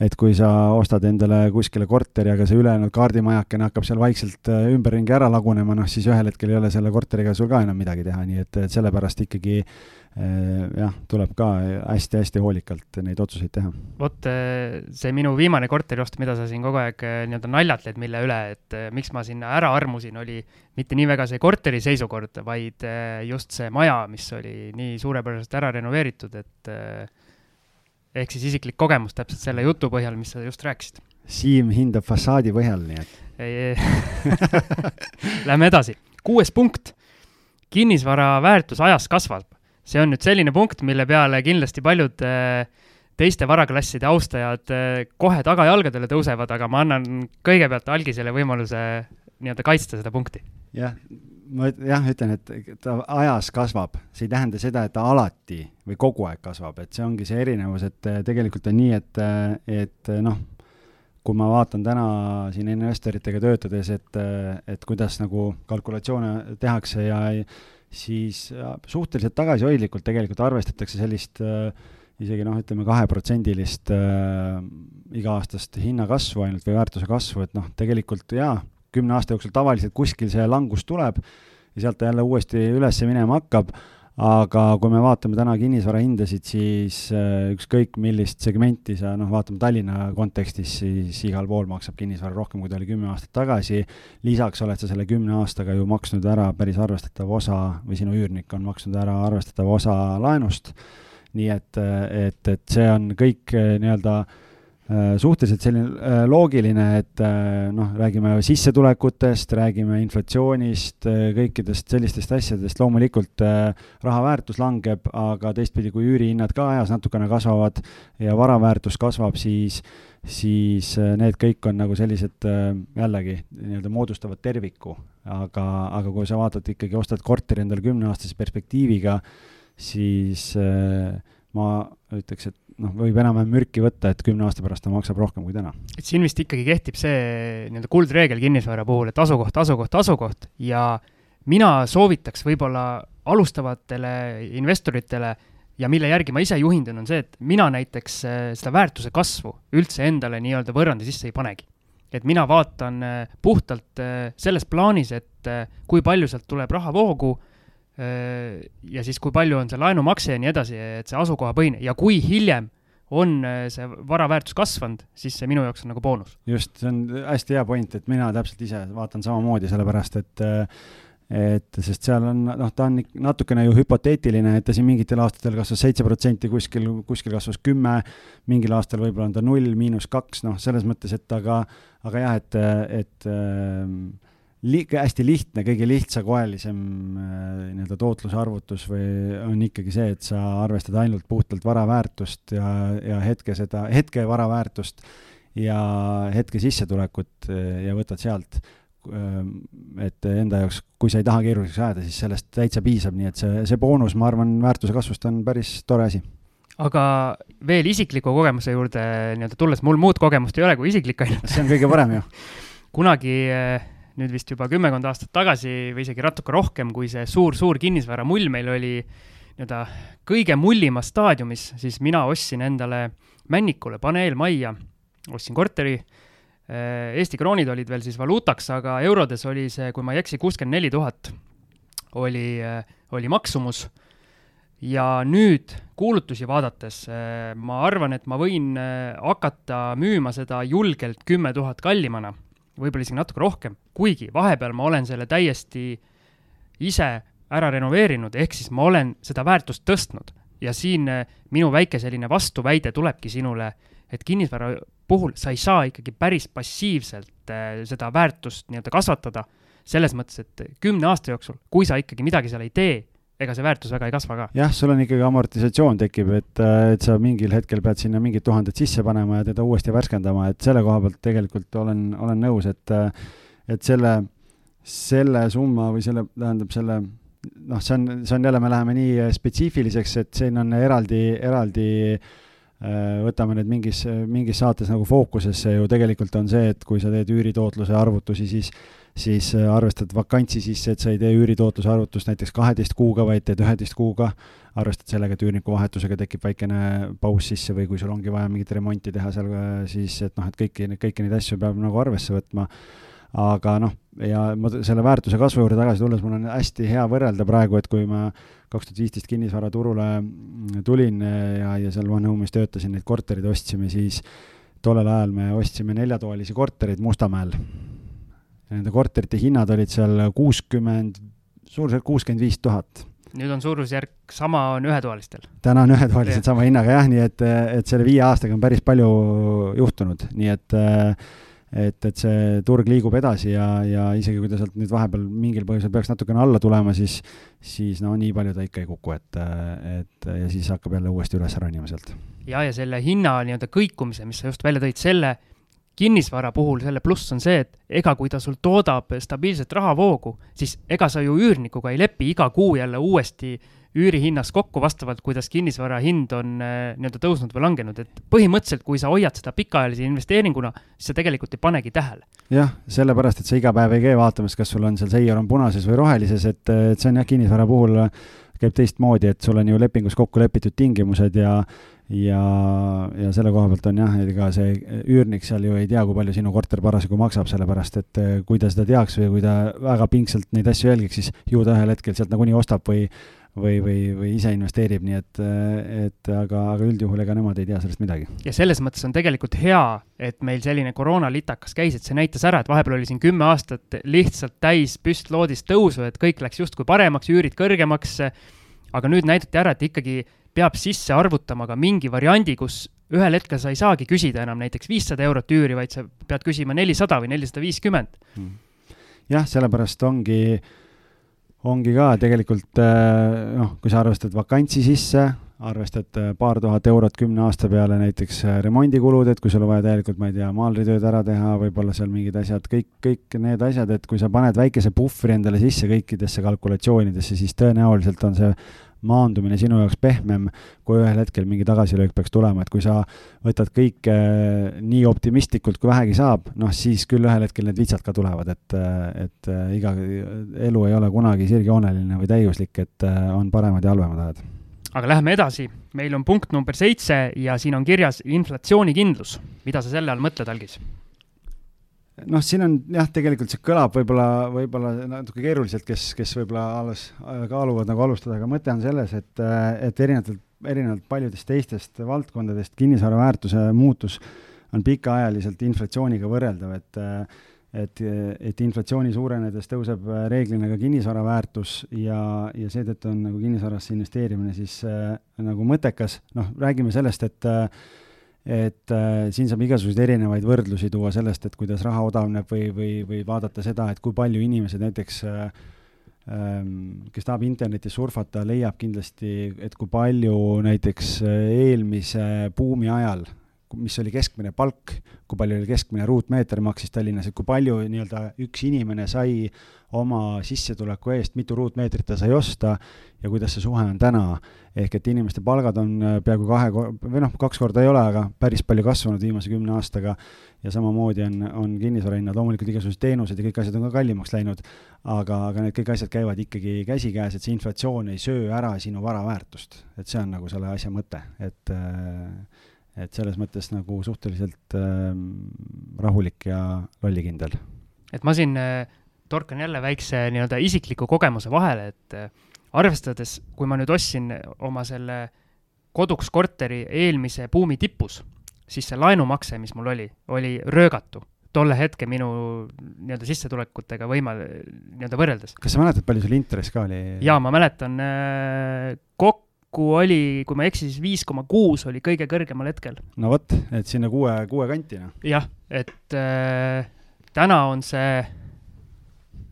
et kui sa ostad endale kuskile korteri, aga see ülejäänud kaardimajakene hakkab seal vaikselt äh, ümberringi ära lagunema, noh siis ühel hetkel ei ole selle korteriga sul ka enam midagi teha, nii et, et sellepärast ikkagi äh, jah, tuleb ka hästi-hästi hoolikalt neid otsuseid teha. vot äh, see minu viimane korteriost, mida sa siin kogu aeg nii-öelda naljatled, mille üle, et miks ma sinna ära armusin, oli mitte nii väga see korteri seisukord, vaid just see maja, mis oli nii suurepäraselt ära renoveeritud, et ehk siis isiklik kogemus täpselt selle jutu põhjal, mis sa just rääkisid. Siim hindab fassaadi põhjal, nii et. Lähme edasi. kuues punkt. kinnisvara väärtus ajas kasvab. see on nüüd selline punkt, mille peale kindlasti paljud äh, teiste varaklasside austajad äh, kohe tagajalgadele tõusevad, aga ma annan kõigepealt algisele võimaluse nii-öelda kaitsta seda punkti. jah, ma jah, ütlen, et ta ajas kasvab, see ei tähenda seda, et ta alati või kogu aeg kasvab, et see ongi see erinevus, et äh, tegelikult on nii, et, äh, et noh, kui ma vaatan täna siin investoritega töötades, et, et kuidas nagu kalkulatsioone tehakse ja siis suhteliselt tagasihoidlikult tegelikult arvestatakse sellist isegi noh, ütleme kaheprotsendilist äh, iga-aastast hinnakasvu ainult või väärtuse kasvu, et noh, tegelikult jaa, kümne aasta jooksul tavaliselt kuskil see langus tuleb ja sealt ta jälle uuesti üles minema hakkab, aga kui me vaatame täna kinnisvara hindasid, siis äh, ükskõik millist segmenti sa noh, vaatame Tallinna kontekstis, siis igal pool maksab kinnisvara rohkem, kui ta oli kümme aastat tagasi. lisaks oled sa selle kümne aastaga ju maksnud ära päris arvestatava osa või sinu üürnik on maksnud ära arvestatava osa laenust. nii et, et, et see on kõik äh, nii-öelda äh, Äh, suhteliselt selline äh, loogiline, et äh, noh, räägime sissetulekutest, räägime inflatsioonist, kõikidest sellistest asjadest, loomulikult raha väärtus langeb, aga teistpidi, kui üürihinnad ka ajas natukene kasvavad ja vara väärtus kasvab, siis siis need kõik on nagu sellised jällegi nii-öelda moodustavad terviku, aga, aga kui sa vaatad ikkagi, ostad korteri endale kümneaastase perspektiiviga, siis ma ütleks, et noh, võib enam-vähem mürki võtta, et kümne aasta pärast ta maksab rohkem kui täna. et siin vist ikkagi kehtib see nii-öelda kuldreegel kinnisvara puhul, et asukoht, asukoht, asukoht ja mina soovitaks võib-olla alustavatele investoritele ja mille järgi ma ise juhindun, on see, et mina näiteks äh, seda väärtuse kasvu üldse endale nii-öelda võrrandi sisse ei panegi. et mina vaatan äh, puhtalt äh, selles plaanis, et kui palju sealt tuleb rahavoogu ja siis, kui palju on see laenumakse ja nii edasi, et see asukohapõhine ja kui hiljem on äh, see vara väärtus kasvanud, siis see minu jaoks on nagu boonus. just, see on hästi hea point, et mina täpselt ise vaatan samamoodi, sellepärast et äh, et sest seal on, noh, ta on natukene ju hüpoteetiline, et ta siin mingitel aastatel kasvas seitse protsenti, kuskil, kuskil kasvas kümme, mingil aastal võib-olla on ta null, miinus kaks, noh, selles mõttes, et aga, aga jah, et, et äh, li-, hästi lihtne, kõige lihtsakoelisem äh, nii-öelda tootluse arvutus või on ikkagi see, et sa arvestad ainult puhtalt vara väärtust ja, ja hetke seda, hetke vara väärtust ja hetke sissetulekut äh, ja võtad sealt. Äh, et enda jaoks, kui sa ei taha keeruliseks ajada, siis sellest täitsa piisab, nii et see, see boonus, ma arvan, väärtuse kasvust on päris tore asi aga veel isikliku kogemuse juurde nii-öelda tulles, mul muud kogemust ei ole kui isiklik ainult. see on kõige parem ju kunagi nüüd vist juba kümmekond aastat tagasi või isegi natuke rohkem, kui see suur-suur kinnisvaramull meil oli nii-öelda kõige mullimas staadiumis, siis mina ostsin endale Männikule paneelmajja, ostsin korteri. Äh, Eesti kroonid olid veel siis valuutaks, aga eurodes oli see, kui ma ei eksi, kuuskümmend neli tuhat oli, äh, oli maksumus. ja nüüd kuulutusi vaadates äh, ma arvan, et ma võin hakata müüma seda julgelt kümme tuhat kallimana võib-olla isegi natuke rohkem, kuigi vahepeal ma olen selle täiesti ise ära renoveerinud, ehk siis ma olen seda väärtust tõstnud. ja siin eh, minu väike selline vastuväide tulebki sinule, et kinnisvara puhul sa ei saa ikkagi päris passiivselt eh, seda väärtust nii-öelda kasvatada, selles mõttes, et kümne aasta jooksul, kui sa ikkagi midagi seal ei tee, ega see väärtus väga ei kasva ka. jah, sul on ikkagi amortisatsioon tekib, et, äh, et sa mingil hetkel pead sinna mingid tuhanded sisse panema ja teda uuesti värskendama, et selle koha pealt tegelikult olen, olen nõus, et äh, et selle, selle summa või selle, tähendab selle noh, see on, see on jälle, me läheme nii spetsiifiliseks, et siin on eraldi, eraldi äh, võtame nüüd mingis, mingis saates nagu fookusesse ju tegelikult on see, et kui sa teed üüritootluse arvutusi, siis siis äh, arvestad vakantsi sisse, et sa ei tee üüritootluse arvutust näiteks kaheteist kuuga, vaid teed üheteist kuuga, arvestad sellega, et üürniku vahetusega tekib väikene paus sisse või kui sul ongi vaja mingit remonti teha seal, äh, siis et noh, et kõiki, kõiki neid asju peab nagu arvesse võtma, aga noh, ja ma selle väärtuse kasvu juurde tagasi tulles, mul on hästi hea võrrelda praegu, et kui ma kaks tuhat viisteist kinnisvaraturule mm, tulin äh, ja, ja seal One Home'is töötasin, neid korterid ostsime, siis tollel ajal me ostsime neljatoalisi korterid Mustamäel nende korterite hinnad olid seal kuuskümmend, suurusjärk kuuskümmend viis tuhat. nüüd on suurusjärk sama on ühetoalistel? täna on ühetoalised sama hinnaga jah, nii et, et selle viie aastaga on päris palju juhtunud, nii et et, et see turg liigub edasi ja, ja isegi kui ta sealt nüüd vahepeal mingil põhjusel peaks natukene alla tulema, siis, siis no nii palju ta ikka ei kuku, et, et ja siis hakkab jälle uuesti üles ronima sealt. ja, ja selle hinna nii-öelda kõikumise, mis sa just välja tõid, selle kinnisvara puhul selle pluss on see, et ega kui ta sul toodab stabiilset rahavoogu, siis ega sa ju üürnikuga ei lepi iga kuu jälle uuesti üürihinnas kokku vastavalt, kuidas kinnisvara hind on äh, nii-öelda tõusnud või langenud, et põhimõtteliselt, kui sa hoiad seda pikaajalise investeeringuna, siis sa tegelikult ei panegi tähele. jah, sellepärast, et sa iga päev ei käi vaatamas, kas sul on seal seier on punases või rohelises, et, et see on jah, kinnisvara puhul käib teistmoodi, et sul on ju lepingus kokku lepitud tingimused ja ja, ja selle koha pealt on jah, ega see üürnik seal ju ei tea, kui palju sinu korter parasjagu maksab, sellepärast et eh, kui ta seda teaks või kui ta väga pingsalt neid asju jälgiks, siis ju ta ühel hetkel sealt nagunii ostab või või, või, või ise investeerib, nii et, et aga, aga üldjuhul ega nemad ei tea sellest midagi. ja selles mõttes on tegelikult hea, et meil selline koroonalitakas käis, et see näitas ära, et vahepeal oli siin kümme aastat lihtsalt täis püstloodist tõusu, et kõik läks justkui paremaks, üürid kõrgemaks, aga nüüd näidati ära, et ikkagi peab sisse arvutama ka mingi variandi, kus ühel hetkel sa ei saagi küsida enam näiteks viissada eurot üüri, vaid sa pead küsima nelisada või nelisada viiskümmend. Hmm. jah, sellepärast ongi, ongi ka tegelikult äh, noh, kui sa arvestad vakantsi sisse, arvestad äh, paar tuhat eurot kümne aasta peale näiteks äh, remondikulud, et kui sul on vaja täielikult, ma ei tea, maalritööd ära teha, võib-olla seal mingid asjad, kõik, kõik need asjad, et kui sa paned väikese puhvri endale sisse kõikidesse kalkulatsioonidesse, siis tõenäoliselt on see maandumine sinu jaoks pehmem, kui ühel hetkel mingi tagasilöök peaks tulema, et kui sa võtad kõike nii optimistlikult, kui vähegi saab, noh siis küll ühel hetkel need vitsad ka tulevad, et, et iga, elu ei ole kunagi sirgjooneline või täiuslik, et on paremad ja halvemad ajad. aga läheme edasi, meil on punkt number seitse ja siin on kirjas inflatsioonikindlus. mida sa selle all mõtled, Algis? Noh, siin on jah, tegelikult see kõlab võib-olla, võib-olla natuke keeruliselt, kes, kes võib-olla alles kaaluvad nagu alustada, aga mõte on selles, et, et erinevatelt, erinevalt paljudest teistest valdkondadest kinnisvara väärtuse muutus on pikaajaliselt inflatsiooniga võrreldav, et et, et inflatsiooni suurenedes tõuseb reeglina ka kinnisvara väärtus ja, ja seetõttu on nagu kinnisvarasse investeerimine siis äh, nagu mõttekas, noh, räägime sellest, et äh, et äh, siin saab igasuguseid erinevaid võrdlusi tuua sellest, et kuidas raha odavneb või, või, või vaadata seda, et kui palju inimesed näiteks äh, ähm, kes tahab internetis surfata, leiab kindlasti, et kui palju näiteks äh, eelmise buumi ajal, mis oli keskmine palk, kui palju oli keskmine ruutmeeter maksis Tallinnas, et kui palju nii-öelda üks inimene sai oma sissetuleku eest, mitu ruutmeetrit ta sai osta ja kuidas see suhe on täna. ehk et inimeste palgad on äh, peaaegu kahe, või noh, kaks korda ei ole, aga päris palju kasvanud viimase kümne aastaga ja samamoodi on, on kinnisvarahinnad, loomulikult igasugused teenused ja kõik asjad on ka kallimaks läinud, aga, aga need kõik asjad käivad ikkagi käsikäes, et see inflatsioon ei söö ära sinu vara väärtust. et see on nagu selle asja mõte, et äh, et selles mõttes nagu suhteliselt äh, rahulik ja lollikindel. et ma siin äh torkan jälle väikse nii-öelda isikliku kogemuse vahele, et äh, arvestades, kui ma nüüd ostsin oma selle koduks korteri eelmise buumi tipus, siis see laenumakse, mis mul oli, oli röögatu tolle hetke minu nii-öelda sissetulekutega võima-, nii-öelda võrreldes. kas sa mäletad, palju sul intress ka oli? jaa, ma mäletan, äh, kokku oli, kui ma ei eksi, siis viis koma kuus oli kõige kõrgemal hetkel. no vot, et sinna kuue, kuue kanti, noh. jah, et äh, täna on see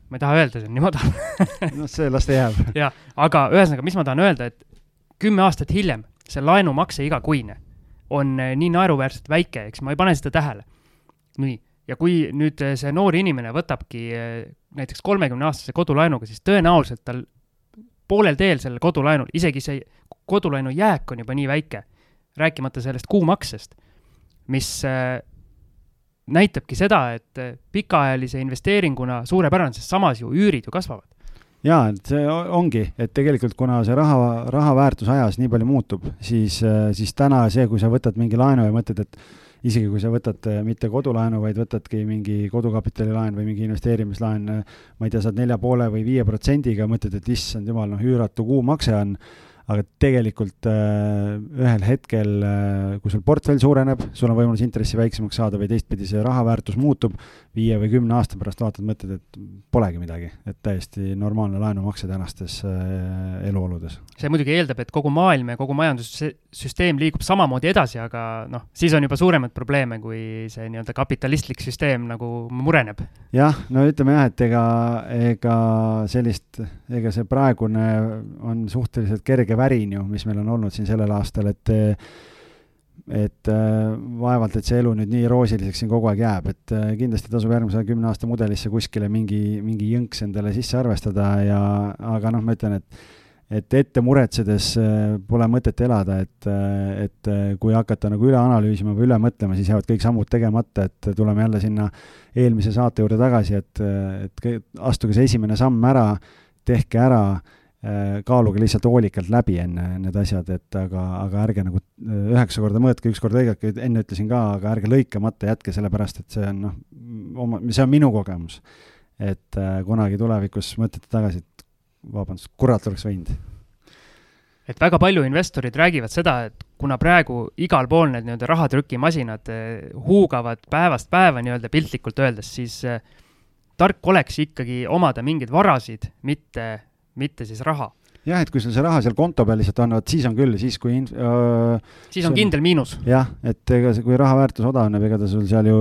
ma ei taha öelda, see on nii madal noh, see las ta jääb. jah, aga ühesõnaga, mis ma tahan öelda, et kümme aastat hiljem see laenumakse igakuine on eh, nii naeruväärselt väike, eks ma ei pane seda tähele. nii, ja kui nüüd eh, see noor inimene võtabki eh, näiteks kolmekümne-aastase kodulaenuga, siis tõenäoliselt tal poolel teel sellel kodulaenul, isegi see kodulaenu jääk on juba nii väike, rääkimata sellest kuumaksest, mis näitabki seda, et pikaajalise investeeringuna suurepärane, sest samas ju üürid ju kasvavad. jaa, et see ongi, et tegelikult kuna see raha, raha väärtus ajas nii palju muutub, siis, siis täna see, kui sa võtad mingi laenu ja mõtled, et isegi kui sa võtad mitte kodulaenu, vaid võtadki mingi kodukapitalilaen või mingi investeerimislaen, ma ei tea, saad nelja poole või viie protsendiga, mõtled, et issand jumal, noh, üüratu kuumakse on aga tegelikult äh, ühel hetkel äh,, kui sul portfell suureneb, sul on võimalus intressi väiksemaks saada või teistpidi see raha väärtus muutub, viie või kümne aasta pärast vaatad, mõtled, et polegi midagi, et täiesti normaalne laenumakse tänastes äh, eluoludes. see muidugi eeldab, et kogu maailm ja kogu majandussüsteem liigub samamoodi edasi, aga noh, siis on juba suuremaid probleeme, kui see nii-öelda kapitalistlik süsteem nagu mureneb. jah, no ütleme jah, et ega, ega sellist, ega see praegune on suhteliselt kerge värin ju, mis meil on olnud siin sellel aastal, et et äh, vaevalt, et see elu nüüd nii roosiliseks siin kogu aeg jääb, et äh, kindlasti tasub järgmise kümne aasta mudelisse kuskile mingi, mingi jõnks endale sisse arvestada ja, aga noh, ma ütlen, et et ette muretsedes äh, pole mõtet elada, et, et kui hakata nagu üle analüüsima või üle mõtlema, siis jäävad kõik sammud tegemata, et tuleme jälle sinna eelmise saate juurde tagasi, et, et astuge see esimene samm ära, tehke ära kaaluge lihtsalt hoolikalt läbi enne need asjad, et aga, aga ärge nagu äh, üheksa korda mõõtke, üks kord lõigake, enne ütlesin ka, aga ärge lõikamata jätke, sellepärast et see on noh, oma, see on minu kogemus. et äh, kunagi tulevikus mõtlete tagasi, et vabandust, kurat oleks võinud. et väga palju investorid räägivad seda, et kuna praegu igal pool need nii-öelda rahatrükimasinad huugavad päevast päeva nii-öelda piltlikult öeldes, siis tark oleks ikkagi omada mingeid varasid, mitte mitte siis raha. jah, et kui sul see raha seal konto peal lihtsalt on, vot siis on küll, siis kui inf-. siis on, kindel miinus. jah, et ega see, kui raha väärtus odaneb, ega ta sul seal ju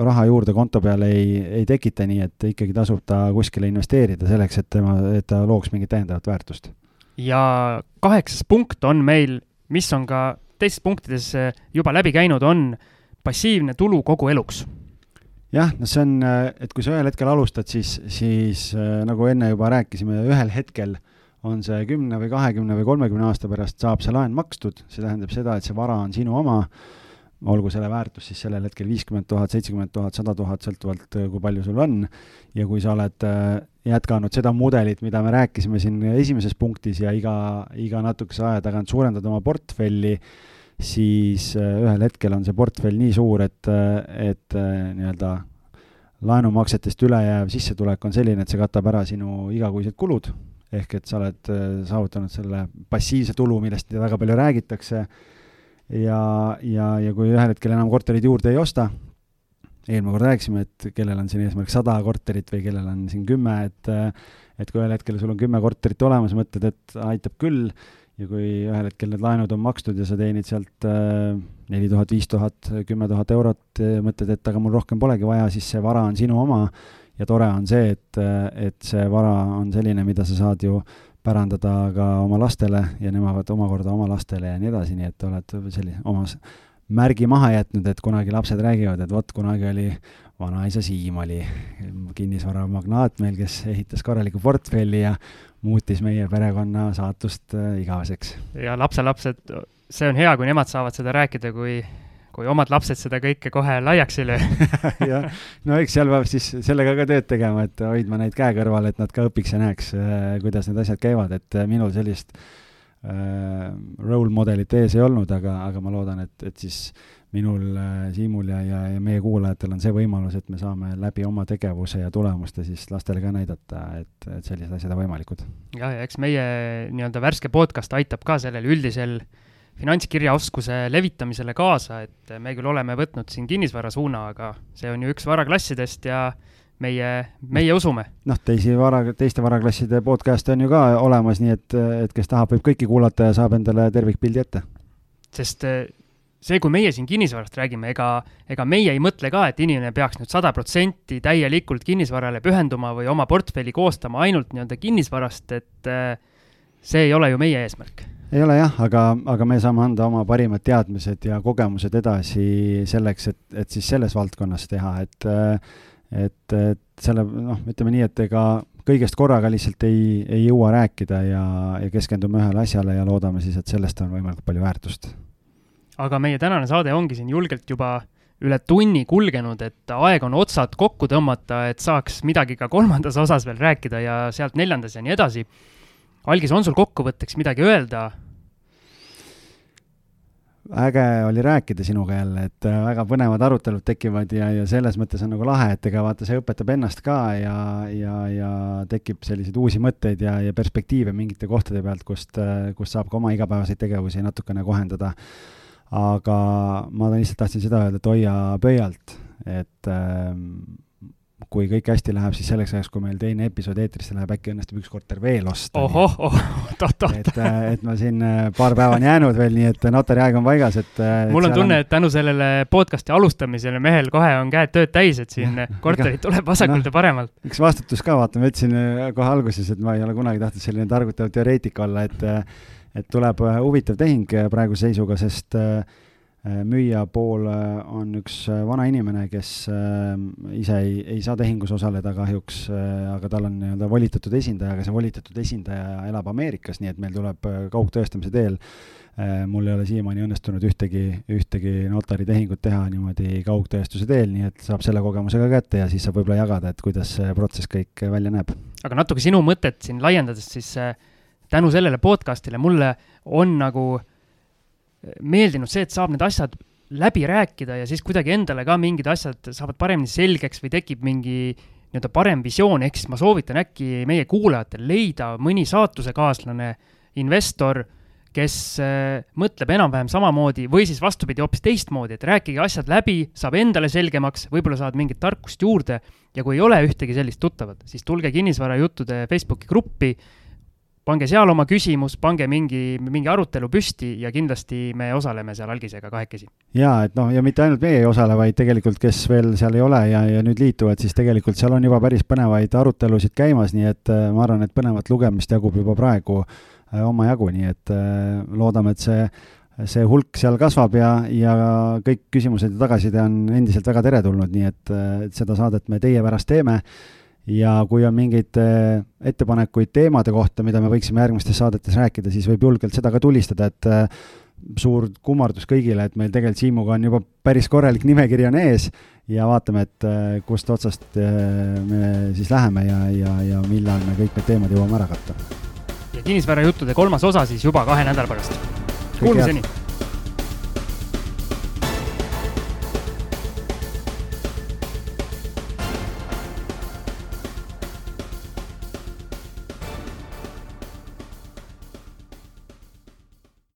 raha juurde konto peal ei, ei tekita, nii et ikkagi tasub ta kuskile investeerida selleks, et tema, et ta looks mingit täiendavat väärtust. ja kaheksas punkt on meil, mis on ka teistes punktides juba läbi käinud, on passiivne tulu kogu eluks jah, no see on, äh, et kui sa ühel hetkel alustad, siis, siis äh, nagu enne juba rääkisime, ühel hetkel on see kümne või kahekümne või kolmekümne aasta pärast saab see laen makstud, see tähendab seda, et see vara on sinu oma, olgu selle väärtus siis sellel hetkel viiskümmend tuhat, seitsekümmend tuhat, sada tuhat, sõltuvalt, äh, kui palju sul on, ja kui sa oled jätkanud seda mudelit, mida me rääkisime siin esimeses punktis ja iga, iga natukese aja tagant suurendad oma portfelli, siis äh, ühel hetkel on see portfell nii suur, et, äh, et äh, nii-öelda laenumaksetest ülejääv sissetulek on selline, et see katab ära sinu igakuised kulud, ehk et sa oled saavutanud selle passiivse tulu, millest väga palju räägitakse, ja, ja, ja kui ühel hetkel enam korterid juurde ei osta, eelmine kord rääkisime, et kellel on siin eesmärk sada korterit või kellel on siin kümme, et et kui ühel hetkel sul on kümme korterit olemas, mõtled, et aitab küll, ja kui ühel hetkel need laenud on makstud ja sa teenid sealt äh, neli tuhat, viis tuhat, kümme tuhat eurot ja mõtled, et aga mul rohkem polegi vaja, siis see vara on sinu oma. Ja tore on see, et, et see vara on selline, mida sa saad ju pärandada ka oma lastele ja nemad omakorda oma lastele ja nii edasi, nii et oled selline oma märgi maha jätnud, et kunagi lapsed räägivad, et vot kunagi oli vanaisa Siim oli kinnisvaramagnaat meil, kes ehitas korraliku portfelli ja muutis meie perekonna saatust äh, igaveseks. ja lapselapsed, see on hea, kui nemad saavad seda rääkida, kui, kui omad lapsed seda kõike kohe laiaks ei löö jah, no eks seal peab siis sellega ka tööd tegema, et hoidma neid käe kõrval, et nad ka õpiks ja näeks, äh, kuidas need asjad käivad, et äh, minul sellist äh, role modelit ees ei olnud, aga, aga ma loodan, et, et siis minul, äh, Siimul ja, ja, ja meie kuulajatel on see võimalus, et me saame läbi oma tegevuse ja tulemuste siis lastele ka näidata, et, et sellised asjad on võimalikud. ja, ja eks meie nii-öelda värske podcast aitab ka sellel üldisel finantskirjaoskuse levitamisele kaasa, et me küll oleme võtnud siin kinnisvara suuna, aga see on ju üks varaklassidest ja meie, meie usume. noh, teisi vara, teiste varaklasside podcast'e on ju ka olemas, nii et, et kes tahab, võib kõiki kuulata ja saab endale tervikpildi ette. sest see, kui meie siin kinnisvarast räägime, ega, ega meie ei mõtle ka, et inimene peaks nüüd sada protsenti täielikult kinnisvarale pühenduma või oma portfelli koostama ainult nii-öelda kinnisvarast, et äh, see ei ole ju meie eesmärk. ei ole jah, aga, aga me saame anda oma parimad teadmised ja kogemused edasi selleks, et, et siis selles valdkonnas teha, et et, et selle, noh, ütleme nii, et ega kõigest korraga lihtsalt ei, ei jõua rääkida ja, ja keskendume ühele asjale ja loodame siis, et sellest on võimalikult palju väärtust aga meie tänane saade ongi siin julgelt juba üle tunni kulgenud, et aeg on otsad kokku tõmmata, et saaks midagi ka kolmandas osas veel rääkida ja sealt neljandas ja nii edasi. Algis, on sul kokkuvõtteks midagi öelda? äge oli rääkida sinuga jälle, et äh, väga põnevad arutelud tekivad ja, ja selles mõttes on nagu lahe, et ega vaata, see õpetab ennast ka ja, ja, ja tekib selliseid uusi mõtteid ja, ja perspektiive mingite kohtade pealt, kust, äh, kust saab ka oma igapäevaseid tegevusi natukene kohendada aga ma lihtsalt tahtsin seda öelda, et hoia pöialt, et äh, kui kõik hästi läheb, siis selleks ajaks, kui meil teine episood eetrisse läheb, äkki õnnestub üks korter veel osta. ohoh, oh, oot-oot. et, äh, et ma siin äh, paar päeva on jäänud veel, nii et notari aeg on paigas, et. Äh, mul on tunne, et tänu sellele podcast'i alustamisele mehel kohe on käed tööd täis, et siin korterid tuleb vasakult no, ja paremalt. eks vastutus ka, vaata, ma ütlesin kohe alguses, et ma ei ole kunagi tahtnud selline targutav teoreetik olla, et et tuleb äh, huvitav tehing äh, praeguse seisuga, sest äh, müüja pool on üks vana inimene, kes ise ei, ei saa tehingus osaleda kahjuks, aga tal on nii-öelda volitatud esindaja, aga see volitatud esindaja elab Ameerikas, nii et meil tuleb kaugtõestamise teel mul ei ole siiamaani õnnestunud ühtegi, ühtegi notaritehingut teha niimoodi kaugtõestuse teel, nii et saab selle kogemusega kätte ja siis saab võib-olla jagada, et kuidas see protsess kõik välja näeb. aga natuke sinu mõtet siin laiendades, siis tänu sellele podcast'ile mulle on nagu äh, meeldinud see, et saab need asjad läbi rääkida ja siis kuidagi endale ka mingid asjad saavad paremini selgeks või tekib mingi nii-öelda parem visioon, ehk siis ma soovitan äkki meie kuulajatel leida mõni saatusekaaslane, investor, kes äh, mõtleb enam-vähem samamoodi või siis vastupidi, hoopis teistmoodi, et rääkige asjad läbi, saab endale selgemaks, võib-olla saad mingit tarkust juurde ja kui ei ole ühtegi sellist tuttavat, siis tulge kinnisvarajuttude Facebooki gruppi pange seal oma küsimus, pange mingi, mingi arutelu püsti ja kindlasti me osaleme seal algisega kahekesi. jaa, et noh, ja mitte ainult meie ei osale, vaid tegelikult, kes veel seal ei ole ja, ja nüüd liituvad, siis tegelikult seal on juba päris põnevaid arutelusid käimas, nii et äh, ma arvan, et põnevat lugemist jagub juba praegu äh, omajagu, nii et äh, loodame, et see see hulk seal kasvab ja, ja kõik küsimused ja tagasiside on endiselt väga teretulnud, nii et, et seda saadet me teie pärast teeme ja kui on mingeid äh, ettepanekuid teemade kohta, mida me võiksime järgmistes saadetes rääkida, siis võib julgelt seda ka tulistada, et äh, suur kummardus kõigile, et meil tegelikult Siimuga on juba päris korralik nimekiri on ees ja vaatame, et äh, kust otsast me siis läheme ja, ja, ja millal me kõik need teemad jõuame ära katta. ja kinnisvarajuttude kolmas osa siis juba kahe nädala pärast. Kuulmiseni